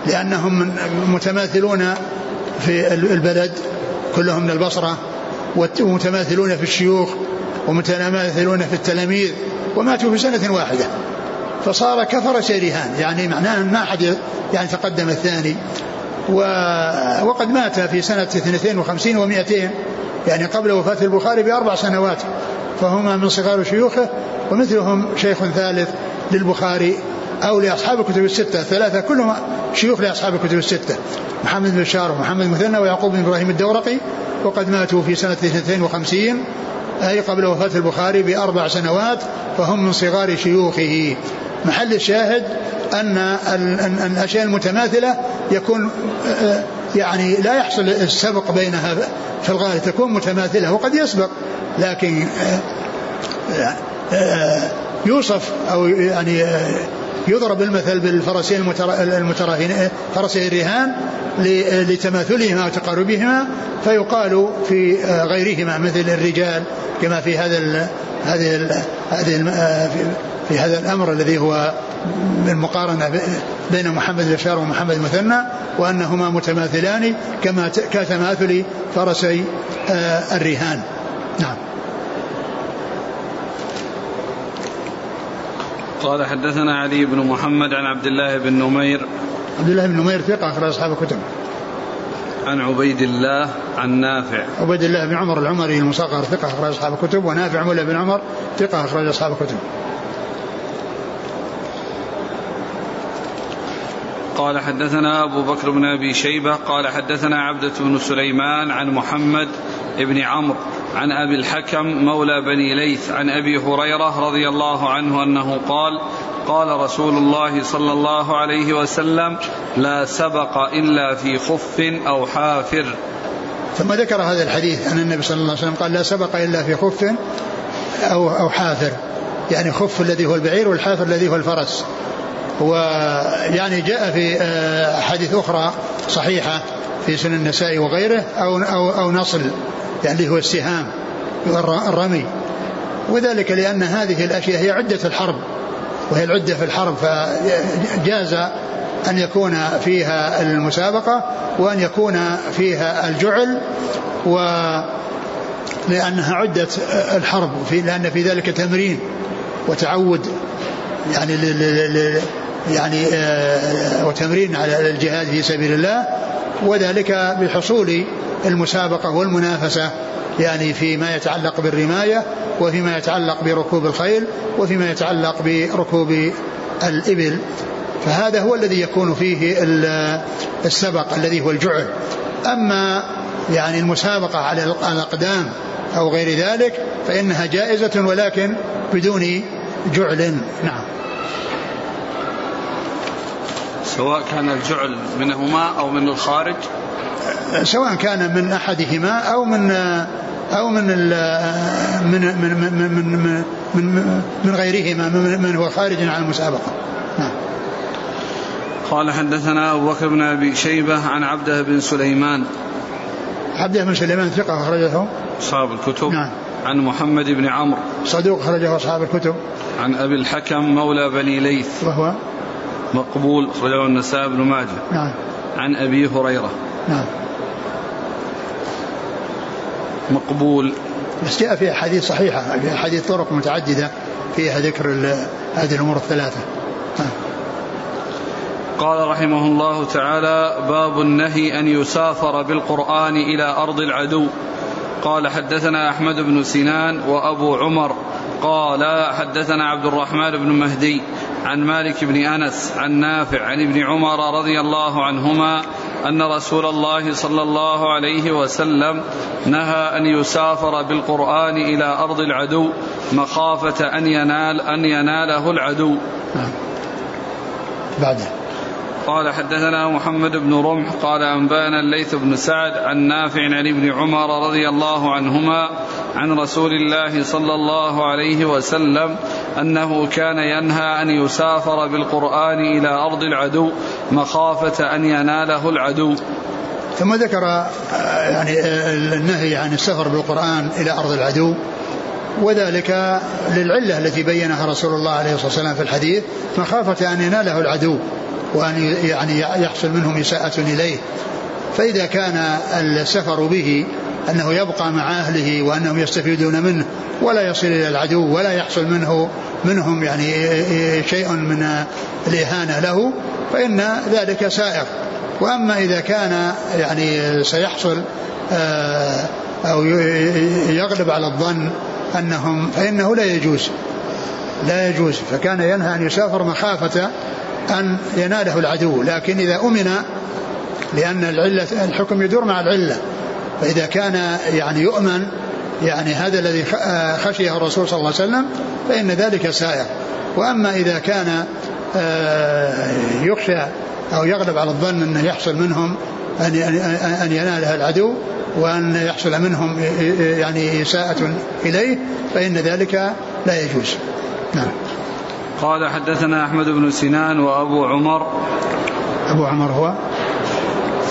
لأنهم متماثلون في البلد كلهم من البصرة ومتماثلون في الشيوخ ومتماثلون في التلاميذ وماتوا في سنة واحدة. فصار كفر سيرهان يعني معناه ما أحد يعني تقدم الثاني. و وقد مات في سنة 52 و200 يعني قبل وفاة البخاري بأربع سنوات. فهما من صغار شيوخه ومثلهم شيخ ثالث للبخاري أو لأصحاب الكتب الستة. الثلاثة كلهم شيوخ لأصحاب الكتب الستة. محمد بن بشار ومحمد مثنى ويعقوب بن إبراهيم الدورقي وقد ماتوا في سنة 52 أي قبل وفاة البخاري بأربع سنوات فهم من صغار شيوخه. محل الشاهد أن الأشياء المتماثلة يكون آه، يعني لا يحصل السبق بينها في الغالب تكون متماثلة وقد يسبق لكن آه، آه، يوصف أو يعني يضرب المثل بالفرسين المتراهنين فرسي الرهان لتماثلهما وتقاربهما فيقال في غيرهما مثل الرجال كما في هذا هذه هذه في هذا الأمر الذي هو المقارنه بين محمد البشار ومحمد المثنى وأنهما متماثلان كما كتماثل فرسي الرهان. نعم. قال حدثنا علي بن محمد عن عبد الله بن نمير عبد الله بن نمير ثقة أخرج أصحاب الكتب. عن عبيد الله عن نافع. عبيد الله بن عمر العمري المصغر ثقة أخرج أصحاب الكتب ونافع مولى بن عمر ثقة أخرج أصحاب الكتب. قال حدثنا أبو بكر بن أبي شيبة قال حدثنا عبدة بن سليمان عن محمد بن عمرو عن أبي الحكم مولى بني ليث عن أبي هريرة رضي الله عنه أنه قال قال رسول الله صلى الله عليه وسلم لا سبق إلا في خف أو حافر. ثم ذكر هذا الحديث أن النبي صلى الله عليه وسلم قال لا سبق إلا في خف أو أو حافر. يعني خف الذي هو البعير والحافر الذي هو الفرس. ويعني جاء في آه، احاديث أخرى صحيحة في سنن النساء وغيره أو أو أو نصل يعني هو السهام الرمي. وذلك لأن هذه الأشياء هي عدة الحرب. وهي العدة في الحرب فجاز أن يكون فيها المسابقة وأن يكون فيها الجعل و لأنها عدة الحرب في لأن في ذلك تمرين وتعود يعني يعني آه، وتمرين على الجهاد في سبيل الله وذلك بحصول المسابقة والمنافسة يعني فيما يتعلق بالرماية وفيما يتعلق بركوب الخيل وفيما يتعلق بركوب الإبل. فهذا هو الذي يكون فيه السبق الذي هو الجعل. أما يعني المسابقة على الأقدام أو غير ذلك فإنها جائزة ولكن بدون جعل. نعم. سواء كان الجعل منهما أو من الخارج؟ سواء كان من أحدهما أو من أو من من من من من, من, من غيرهما من هو خارج عن المسابقة. نعم. قال حدثنا أبو بكر بن أبي شيبة عن عبده بن سليمان. عبده بن سليمان ثقة أخرجه؟ أصحاب الكتب. نعم. عن محمد بن عمرو. صدوق أخرجه أصحاب الكتب. عن أبي الحكم مولى بني ليث. وهو؟ مقبول أخرجه النسائي بن ماجه. نعم. عن أبي هريرة. نعم. مقبول. بس جاء فيها حديث صحيحة حديث طرق متعددة فيها ذكر هذه الأمور الثلاثة. قال رحمه الله تعالى باب النهي أن يسافر بالقرآن إلى أرض العدو. قال حدثنا أحمد بن سنان وأبو عمر. قال حدثنا عبد الرحمن بن مهدي. عن مالك بن أنس عن نافع عن ابن عمر رضي الله عنهما أن رسول الله صلى الله عليه وسلم نهى أن يسافر بالقرآن إلى أرض العدو مخافة أن ينال أن يناله العدو نعم. بعده قال حدثنا محمد بن رمح قال أنبانا الليث بن سعد عن نافع عن ابن عمر رضي الله عنهما عن رسول الله صلى الله عليه وسلم أنه كان ينهى أن يسافر بالقرآن إلى أرض العدو مخافة أن يناله العدو. ثم ذكر آه، يعني آه، النهي عن السفر بالقرآن إلى أرض العدو وذلك للعلة التي بينها رسول الله عليه الصلاة والسلام في الحديث مخافة أن يناله العدو وأن يعني يحصل منهم إساءة إليه. فإذا كان السفر به أنه يبقى مع أهله وأنهم يستفيدون منه ولا يصل إلى العدو ولا يحصل منه منهم يعني شيء من الإهانة له فإن ذلك سائر. وأما إذا كان يعني سيحصل آه، أو يغلب على الظن أنهم فإنه لا يجوز لا يجوز. فكان ينهى أن يسافر مخافة أن يناله العدو لكن إذا أمن لأن العلة الحكم يدور مع العلة. فإذا كان يعني يؤمن يعني هذا الذي خشيه الرسول صلى الله عليه وسلم فإن ذلك سائر. وأما إذا كان آه، يخشى أو يغلب على الظن أنه يحصل منهم أن أن ينالها العدو وأن يحصل منهم يعني إساءة إليه فإن ذلك لا يجوز. نعم. قال حدثنا أحمد بن سنان وأبو عمر. أبو عمر هو؟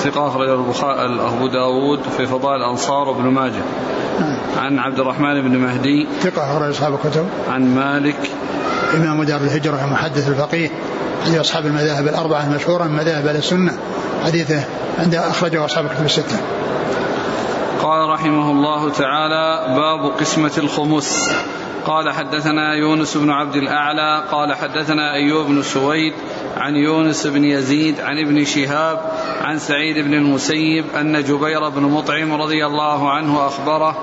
ثقة أخرج أبو داود في فضائل الأنصار وابن ماجه. عن عبد الرحمن بن مهدي. ثقة أخرج أصحاب الكتب. عن مالك. إمام دار الهجرة المحدث الفقيه. عند أصحاب المذاهب الأربعة المشهورة من مذاهب أهل السنة. حديثه عند أخرجه أصحاب الكتب الستة. قال رحمه الله تعالى باب قسمة الخمس. قال حدثنا يونس بن عبد الأعلى قال حدثنا أيوب بن سويد عن يونس بن يزيد عن ابن شهاب عن سعيد بن المسيب أن جبير بن مطعم رضي الله عنه أخبره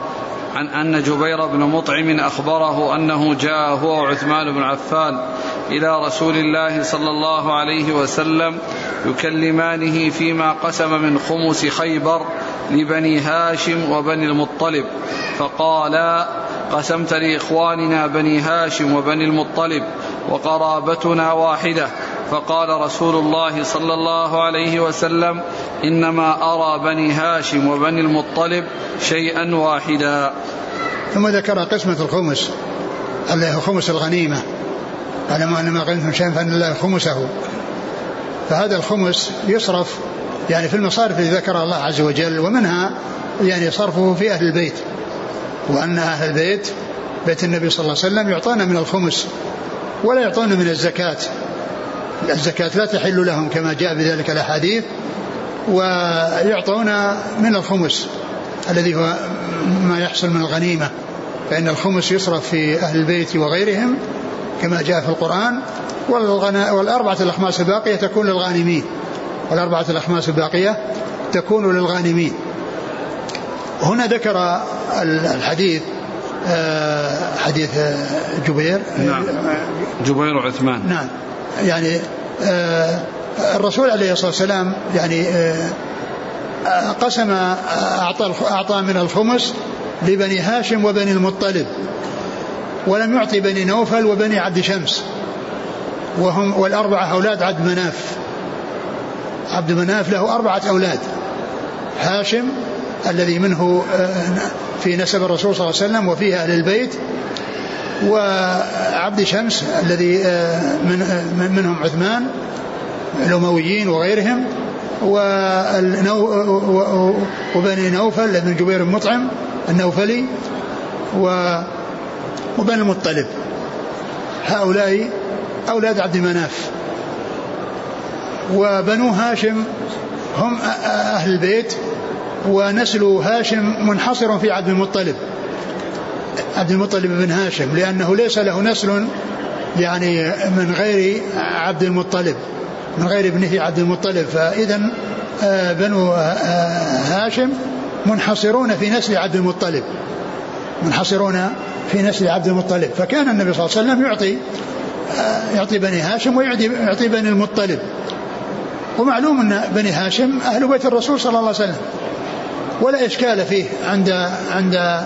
عن أن جبير بن مطعم أخبره أنه جاء هو وعثمان بن عفان إلى رسول الله صلى الله عليه وسلم يكلمانه فيما قسم من خمس خيبر لبني هاشم وبني المطلب. فقالا قسمت لإخواننا بني هاشم وبني المطلب وقرابتنا واحدة. فقال رسول الله صلى الله عليه وسلم إنما أرى بني هاشم وبني المطلب شيئا واحدا. ثم ذكر قسمة الخمس اللي هو خمس الغنيمة. على أن ما غنمتم شيئا فإن الله خمسه. فهذا الخمس يصرف يعني في المصارف التي ذكرها الله عز وجل ومنها يعني صرفه في أهل البيت. وأن أهل البيت بيت النبي صلى الله عليه وسلم يعطون من الخمس ولا يعطون من الزكاة. الزكاة لا تحل لهم كما جاء بذلك الأحاديث ويعطون من الخمس الذي هو ما يحصل من الغنيمة فإن الخمس يصرف في أهل البيت وغيرهم كما جاء في القرآن والأربعة الأخماس الباقية تكون للغانمين والأربعة الأخماس الباقية تكون للغانمين. هنا ذكر الحديث آه، حديث جبير نعم. جبير وعثمان. نعم. يعني آه، الرسول عليه الصلاة والسلام يعني آه، قسم أعطى أعطى من الخمس لبني هاشم وبني المطلب ولم يعطي بني نوفل وبني عبد شمس وهم والأربعة أولاد عبد مناف. عبد مناف له أربعة أولاد هاشم الذي منه آه، في نسب الرسول صلى الله عليه وسلم وفيه أهل البيت وعبد شمس الذي آه، من آه، منهم عثمان الأمويين وغيرهم وبني نوفل بن جبير المطعم النوفلي وبني المطلب. هؤلاء أولاد عبد مناف. وبنو هاشم هم أهل البيت ونسل هاشم منحصر في عبد المطلب. عبد المطلب بن هاشم لأنه ليس له نسل يعني من غير عبد المطلب من غير ابنه عبد المطلب. فإذا آه، بنو آه، هاشم منحصرون في نسل عبد المطلب منحصرون في نسل عبد المطلب. فكان النبي صلى الله عليه وسلم يعطي آه، يعطي بني هاشم ويعطي يعطي بني المطلب. ومعلوم أن بني هاشم أهل بيت الرسول صلى الله عليه وسلم ولا إشكال فيه عند عند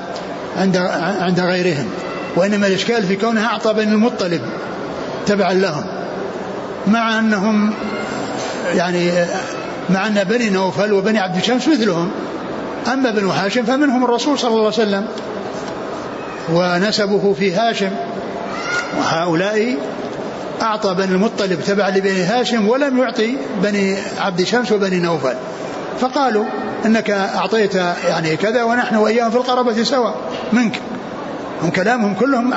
عند عند غيرهم. وإنما الإشكال في كونها أعطى بني المطلب تبعا لهم. مع أنهم يعني مع أن بني نوفل وبني عبد شمس مثلهم. أما بنو هاشم فمنهم الرسول صلى الله عليه وسلم. ونسبه في هاشم. وهؤلاء أعطى بني المطلب تبع لبني هاشم ولم يعطي بني عبد شمس وبني نوفل. فقالوا إنك أعطيت يعني كذا ونحن وإياهم في القرابة سواء منك. هم كلامهم كلهم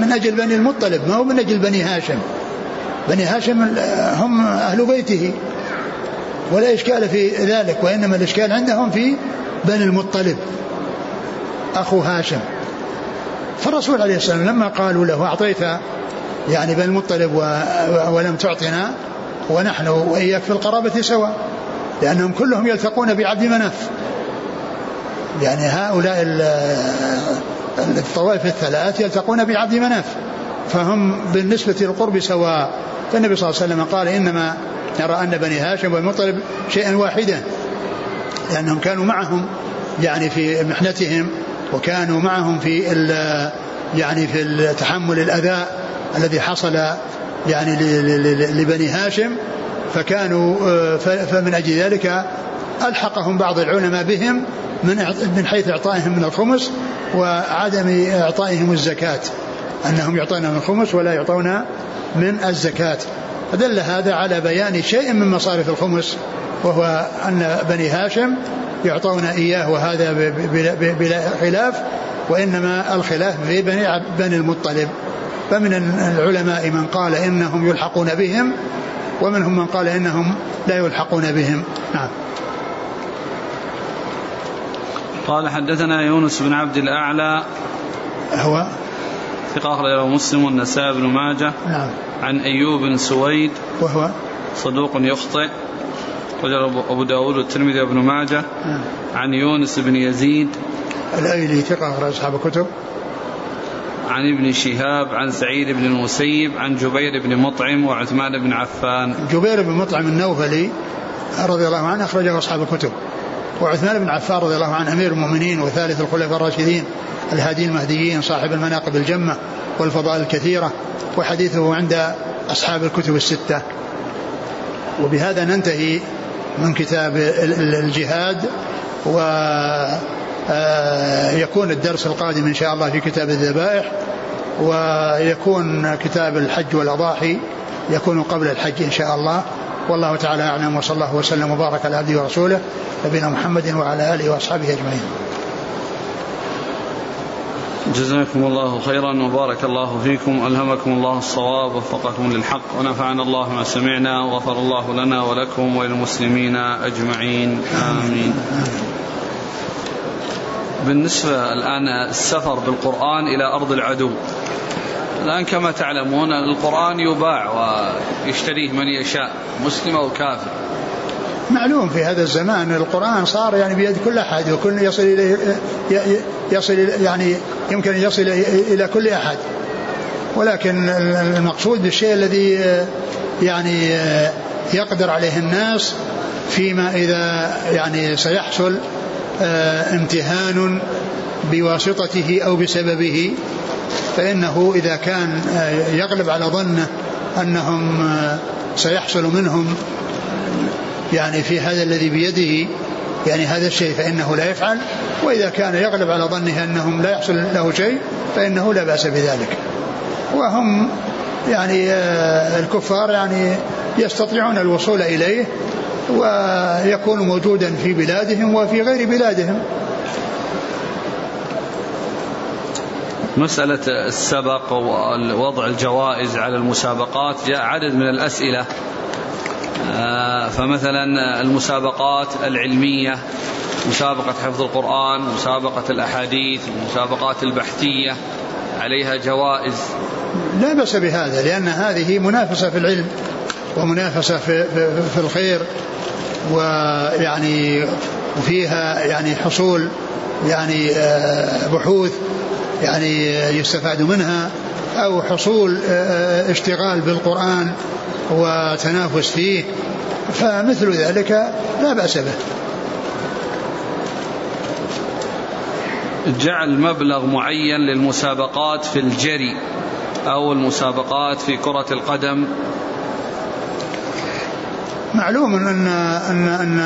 من أجل بني المطلب ما هو من أجل بني هاشم. بني هاشم هم أهل بيته. ولا إشكال في ذلك وإنما الإشكال عندهم في بني المطلب أخو هاشم. فالرسول عليه السلام لما قالوا له أعطيت يعني بني المطلب ولم تعطنا ونحن وإياك في القرابة سواء لأنهم كلهم يلتقون بعبد مناف. يعني هؤلاء الطوائف الثلاث يلتقون بعبد مناف فهم بالنسبة للقرب سواء. فالنبي صلى الله عليه وسلم قال إنما نرى أن بني هاشم والمطلب شيئا واحدا لأنهم كانوا معهم يعني في محنتهم وكانوا معهم في يعني في تحمل الأذى الذي حصل يعني لبني هاشم. فكانوا آه، فمن أجل ذلك ألحقهم بعض العلماء بهم من من حيث إعطائهم من الخمس وعدم إعطائهم الزكاة. أنهم يعطون من الخمس ولا يعطون من الزكاة. فدل هذا على بيان شيء من مصارف الخمس وهو أن بني هاشم يعطون إياه وهذا بلا خلاف وإنما الخلاف في بني بني المطلب. فمن العلماء من قال إنهم يلحقون بهم ومنهم من قال إنهم لا يلحقون بهم. نعم. قال حدثنا يونس بن عبد الأعلى. هو؟ ثقة أخرجه مسلم والنسائي بن ماجه. نعم. عن أيوب بن سويد. وهو؟ صدوق يخطئ. رجل أبو داود والترمذي وابن ماجه. نعم. عن يونس بن يزيد. الأيلي ثقة أخرج أصحاب الكتب. عن ابن شهاب عن سعيد بن المسيب عن جبير بن مطعم وعثمان بن عفان. جبير بن مطعم النوفلي رضي الله عنه أخرجه أصحاب الكتب. وعثمان بن عفان رضي الله عنه أمير المؤمنين وثالث الخلفاء الراشدين الهاديين المهديين صاحب المناقب الجمة والفضائل الكثيرة وحديثه عند أصحاب الكتب الستة. وبهذا ننتهي من كتاب الجهاد و آه، يكون الدرس القادم إن شاء الله في كتاب الذبائح ويكون كتاب الحج والأضاحي يكون قبل الحج إن شاء الله. والله تعالى أعلم وصلى الله وسلم وبارك على عبده ورسوله نبينا محمد وعلى آله وأصحابه أجمعين. جزاكم الله خيرا وبارك الله فيكم ألهمكم الله الصواب ووفقكم للحق ونفعنا الله ما سمعنا وغفر الله لنا ولكم وللمسلمين أجمعين آمين. بالنسبة الآن السفر بالقرآن إلى أرض العدو. الآن كما تعلمون القرآن يباع ويشتريه من يشاء مسلم أو كافر. معلوم في هذا الزمان القرآن صار يعني بيد كل أحد وكل يصل إليه يصل يعني يمكن أن يصل إلى كل أحد. ولكن المقصود بالشيء الذي يعني يقدر عليه الناس فيما إذا يعني سيحصل آه، امتهان بواسطته أو بسببه. فإنه إذا كان آه، يغلب على ظنه أنهم آه، سيحصل منهم يعني في هذا الذي بيده يعني هذا الشيء فإنه لا يفعل. وإذا كان يغلب على ظنه أنهم لا يحصل له شيء فإنه لا بأس بذلك. وهم يعني الكفار يعني يستطيعون الوصول إليه ويكون موجودا في بلادهم وفي غير بلادهم. مسألة السبق ووضع الجوائز على المسابقات جاء عدد من الأسئلة. آه، فمثلا المسابقات العلمية مسابقة حفظ القرآن مسابقة الأحاديث المسابقات البحثية عليها جوائز. لا بأس بهذا لأن هذه منافسة في العلم ومنافسة في, في, في الخير ويعني وفيها يعني حصول يعني آه، بحوث. يعني يستفاد منها أو حصول آه، اشتغال بالقرآن وتنافس فيه فمثل ذلك لا بأس به. جعل مبلغ معين للمسابقات في الجري أو المسابقات في كرة القدم. معلوم أن أن أن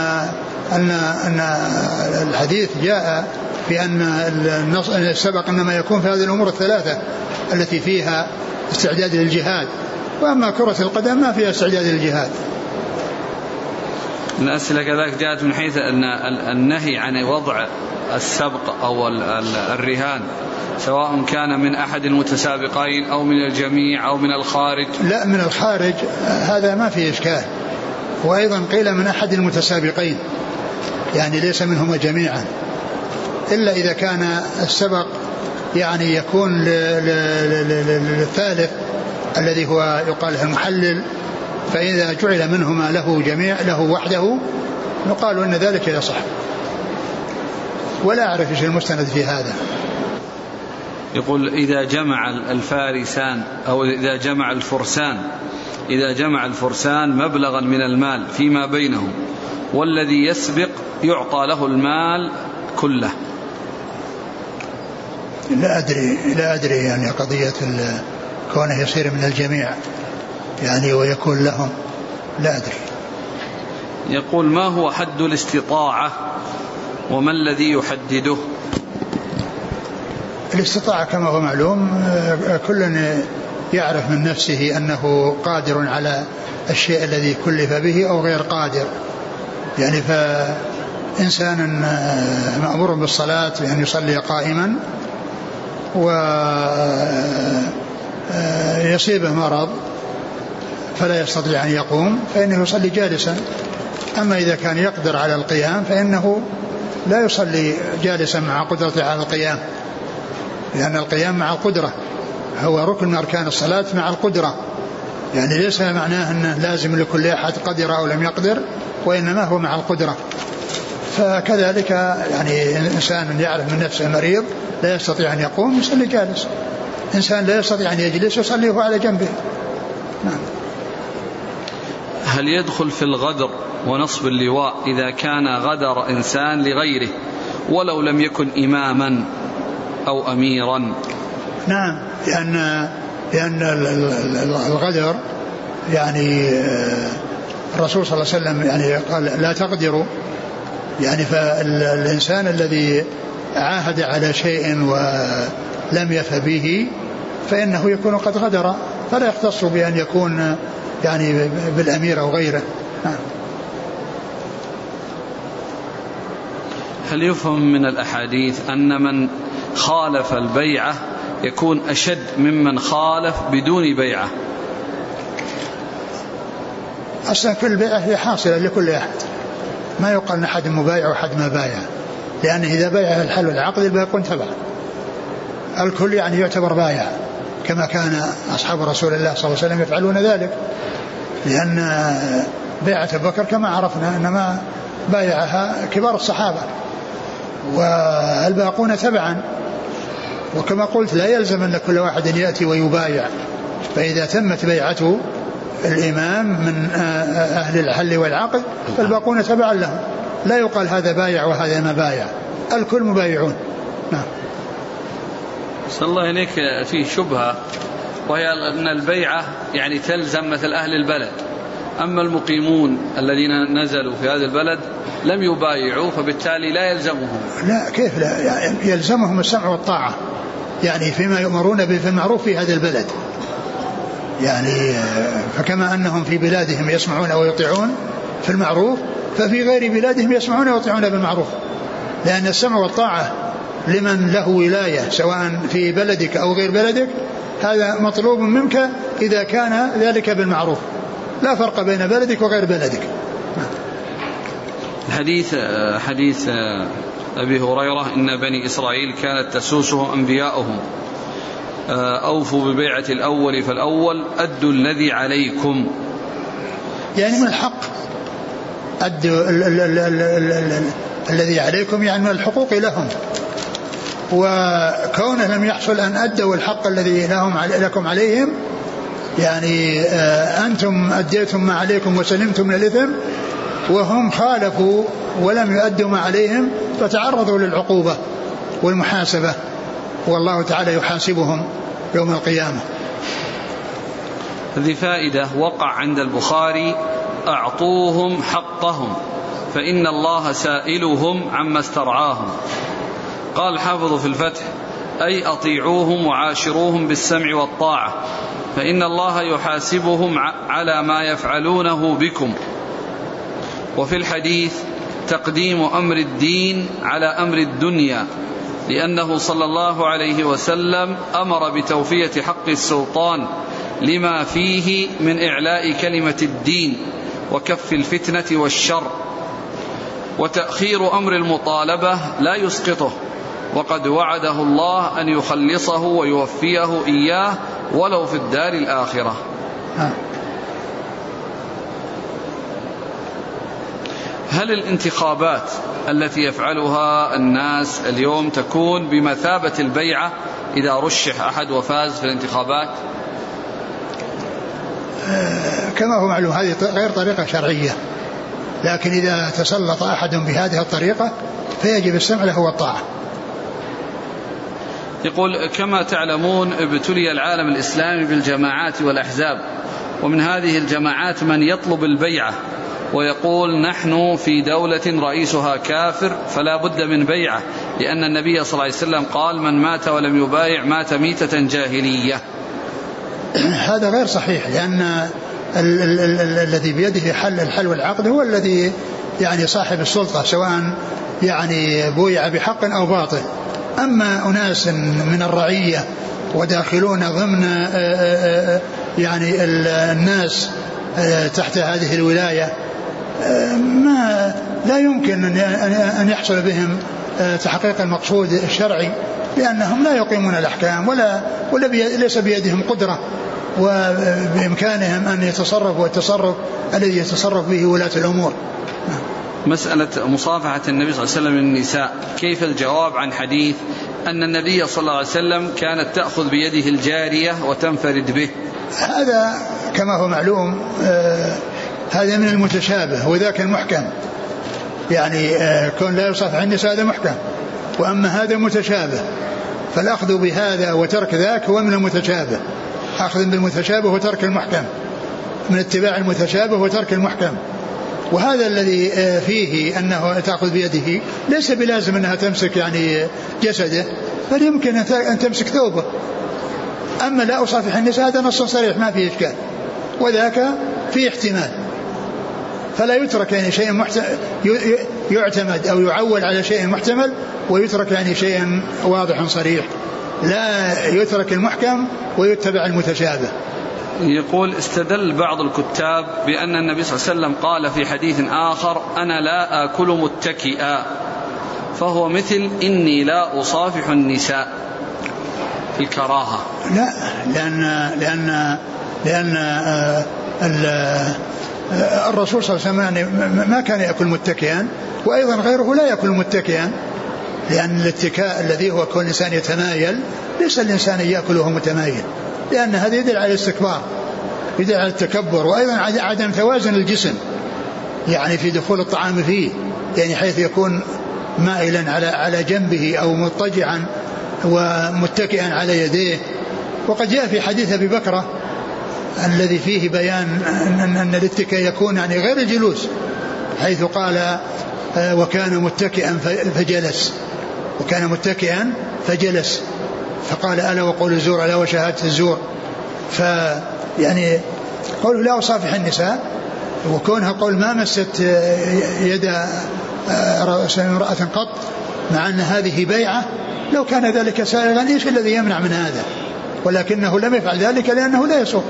أن أن الحديث جاء بأن النص السبق إنما يكون في هذه الأمور الثلاثة التي فيها استعداد للجهاد. وأما كرة القدم ما فيها استعداد للجهاد. الأسئلة كذلك جاءت من حيث أن النهي عن وضع السبق أو الرهان سواء كان من أحد المتسابقين أو من الجميع أو من الخارج. لا من الخارج هذا ما في إشكال. وأيضا قيل من أحد المتسابقين يعني ليس منهما جميعا. إلا إذا كان السبق يعني يكون للثالث الذي هو يقال المحلل فإذا جعل منهما له جميع له وحده يقال أن ذلك يصح. ولا أعرف إيش المستند في هذا. يقول إذا جمع الفارسان أو إذا جمع الفرسان إذا جمع الفرسان مبلغا من المال فيما بينهم والذي يسبق يعطى له المال كله. لا أدري لا أدري يعني قضية كونه يصير من الجميع يعني ويكون لهم لا أدري. يقول ما هو حد الاستطاعة وما الذي يحدده؟ الاستطاعة كما هو معلوم كل يعرف من نفسه أنه قادر على الشيء الذي كلف به أو غير قادر. يعني فإنسان مأمور بالصلاة بأن يصلي قائما ويصيبه مرض فلا يستطيع أن يقوم فإنه يصلي جالسا. أما إذا كان يقدر على القيام فإنه لا يصلي جالسا مع قدرته على القيام لأن القيام مع القدرة. هو ركن من أركان الصلاة مع القدرة. يعني ليس معناه أنه لازم لكل أحد قدر أو لم يقدر وإنما هو مع القدرة. فكذلك يعني إنسان يعرف من نفسه مريض لا يستطيع أن يقوم يصلي جالس. إنسان لا يستطيع أن يجلس يصلي وهو على جنبه. نعم. هل يدخل في الغدر ونصب اللواء إذا كان غدر إنسان لغيره ولو لم يكن إماما أو أميرا؟ نعم. لأن لأن الغدر يعني الرسول صلى الله عليه وسلم يعني قال لا تغدروا. يعني فالإنسان الذي عاهد على شيء ولم يف به فإنه يكون قد غدر فلا يختص بأن يكون يعني بالأمير أو غيره. نعم. هل يفهم من الأحاديث أن من خالف البيعة يكون أشد ممن خالف بدون بيعة؟ أصلا كل بيعة هي حاصلة لكل أحد. ما يقال أن أحد مبايع وأحد ما بايع. لأن إذا بايع الحل والعقد الباقون تبع. الكل يعني يعتبر بايع. كما كان أصحاب رسول الله صلى الله عليه وسلم يفعلون ذلك. لأن بيعة أبو بكر كما عرفنا إنما بايعها كبار الصحابة. والباقون تبعا. وكما قلت لا يلزم أن كل واحد يأتي ويبايع. فإذا تمت بيعته الإمام من أهل الحل والعقد فالباقون تبعا له لا يقال هذا بايع وهذا ما بايع. الكل مبايعون. نعم. صلى الله إليك في شبهة وهي أن البيعة يعني تلزم مثل أهل البلد. أما المقيمون الذين نزلوا في هذا البلد لم يبايعوا فبالتالي لا يلزمهم. لا كيف لا؟ يعني يلزمهم السمع والطاعة. يعني فيما يؤمرون به في المعروف في هذا البلد. يعني فكما أنهم في بلادهم يسمعون ويطيعون في المعروف ففي غير بلادهم يسمعون ويطيعون بالمعروف. لأن السمع والطاعة لمن له ولاية سواء في بلدك أو غير بلدك هذا مطلوب منك إذا كان ذلك بالمعروف. لا فرق بين بلدك وغير بلدك. الحديث حديث أبي هريرة إن بني إسرائيل كانت تسوسهم أنبياؤهم. أوفوا ببيعة الأول فالأول أدوا الذي عليكم. يعني من الحق. أدوا الذي عليكم يعني من الحقوق لهم. وكونه لم يحصل أن أدوا الحق الذي لهم لكم عليهم يعني آه، أنتم أديتم ما عليكم وسلمتم من الإثم وهم خالفوا ولم يؤدوا ما عليهم فتعرضوا للعقوبة والمحاسبة. والله تعالى يحاسبهم يوم القيامة. هذه فائدة وقع عند البخاري أعطوهم حقهم فإن الله سائلهم عما استرعاهم. قال الحافظ في الفتح أي أطيعوهم وعاشروهم بالسمع والطاعة فإن الله يحاسبهم على ما يفعلونه بكم. وفي الحديث تقديم أمر الدين على أمر الدنيا لأنه صلى الله عليه وسلم أمر بتوفية حق السلطان لما فيه من إعلاء كلمة الدين وكف الفتنة والشر وتأخير أمر المطالبة لا يسقطه وقد وعده الله أن يخلصه ويوفيه إياه ولو في الدار الآخرة. هل الانتخابات التي يفعلها الناس اليوم تكون بمثابة البيعة إذا رشح أحد وفاز في الانتخابات؟ كما هو معلوم هذه غير طريقة شرعية. لكن إذا تسلط أحد بهذه الطريقة فيجب السمع له والطاعة. يقول كما تعلمون ابتلي العالم الإسلامي بالجماعات والأحزاب ومن هذه الجماعات من يطلب البيعة ويقول نحن في دولة رئيسها كافر فلا بد من بيعة لأن النبي صلى الله عليه وسلم قال من مات ولم يبايع مات ميتة جاهلية. هذا غير صحيح لأن الذي بيده حل الحل والعقد هو الذي يعني صاحب السلطة سواء يعني بويع بحق أو باطل. أما أناس من الرعية وداخلون ضمن آه، آه، آه، يعني الناس تحت هذه الولاية ما لا يمكن أن يحصل بهم تحقيق المقصود الشرعي لأنهم لا يقيمون الأحكام ولا ولا ليس بيدهم قدرة وبإمكانهم أن يتصرفوا التصرف الذي يتصرف به ولاة الأمور. مسألة مصافحة النبي صلى الله عليه وسلم النساء كيف الجواب عن حديث أن النبي صلى الله عليه وسلم كانت تأخذ بيده الجارية وتنفرد به؟ هذا كما هو معلوم آه هذا من المتشابه وذاك المحكم. يعني آه كون لا يصافح النساء هذا محكم. وأما هذا متشابه فالأخذ بهذا وترك ذاك هو من المتشابه. أخذ بالمتشابه وترك المحكم. من اتباع المتشابه وترك المحكم. وهذا الذي آه، فيه أنه تأخذ بيده ليس بلازم أنها تمسك يعني جسده بل يمكن أن تمسك ثوبه. أما لا أصافح النساء هذا نص صريح ما فيه إشكال. وذاك فيه احتمال. فلا يترك يعني شيء محت... يعتمد أو يعول على شيء محتمل ويترك يعني شيء واضح صريح. لا يترك المحكم ويتبع المتشابه. يقول استدل بعض الكتاب بأن النبي صلى الله عليه وسلم قال في حديث آخر أنا لا آكل متكئا. فهو مثل إني لا أصافح النساء. في الكراهة. لا لأن لأن لأن آه، الرسول صلى الله عليه وسلم يعني ما كان يأكل متكئا وأيضا غيره لا يأكل متكئا لأن الاتكاء الذي هو كون الإنسان يتمايل ليس الإنسان يأكل وهو متمايل لأن هذا يدل على الاستكبار يدل على التكبر وأيضا عدم توازن الجسم يعني في دخول الطعام فيه يعني حيث يكون مائلا على على جنبه أو مضطجعا ومتكئا على يديه. وقد جاء في حديث أبي بكرة الذي فيه بيان أن, أن الاتكاء يكون يعني غير الجلوس حيث قال آه، وكان متكئا فجلس. وكان متكئا فجلس. فقال ألا وقول الزور ألا وشهادة الزور. فيعني قوله لا أصافح النساء. وكونها قول ما مست يد رأس امرأة قط مع أن هذه بيعة لو كان ذلك سائغا إيش الذي يمنع من هذا؟ ولكنه لم يفعل ذلك لأنه لا يصوم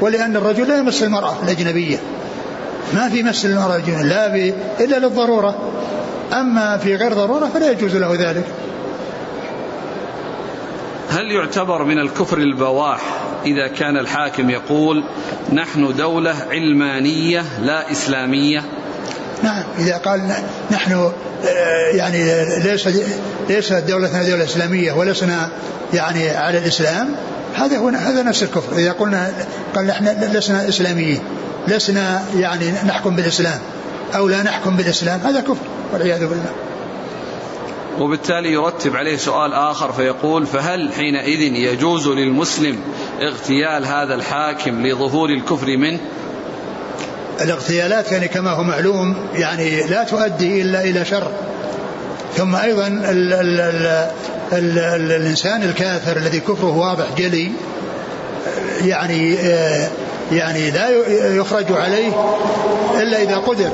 ولأن الرجل لا يمس المرأة الأجنبية. ما في مس المرأة الأجنبية لا إلا للضرورة. أما في غير ضرورة فلا يجوز له ذلك. هل يعتبر من الكفر البواح إذا كان الحاكم يقول نحن دولة علمانية لا إسلامية؟ نعم إذا قال نحن آه، يعني ليس ليس دولتنا دولة إسلامية ولسنا يعني على الإسلام هذا هو هذا نفس الكفر. إذا قلنا قال نحن لسنا إسلاميين لسنا يعني نحكم بالإسلام أو لا نحكم بالإسلام هذا كفر والعياذ بالله. وبالتالي يرتب عليه سؤال آخر فيقول فهل حينئذ يجوز للمسلم اغتيال هذا الحاكم لظهور الكفر منه؟ الاغتيالات يعني كما هو معلوم يعني لا تؤدي إلا إلى شر. ثم أيضا ال ال ال ال ال الإنسان الكافر الذي كفره واضح جلي يعني يعني لا يخرج عليه إلا إذا قدر.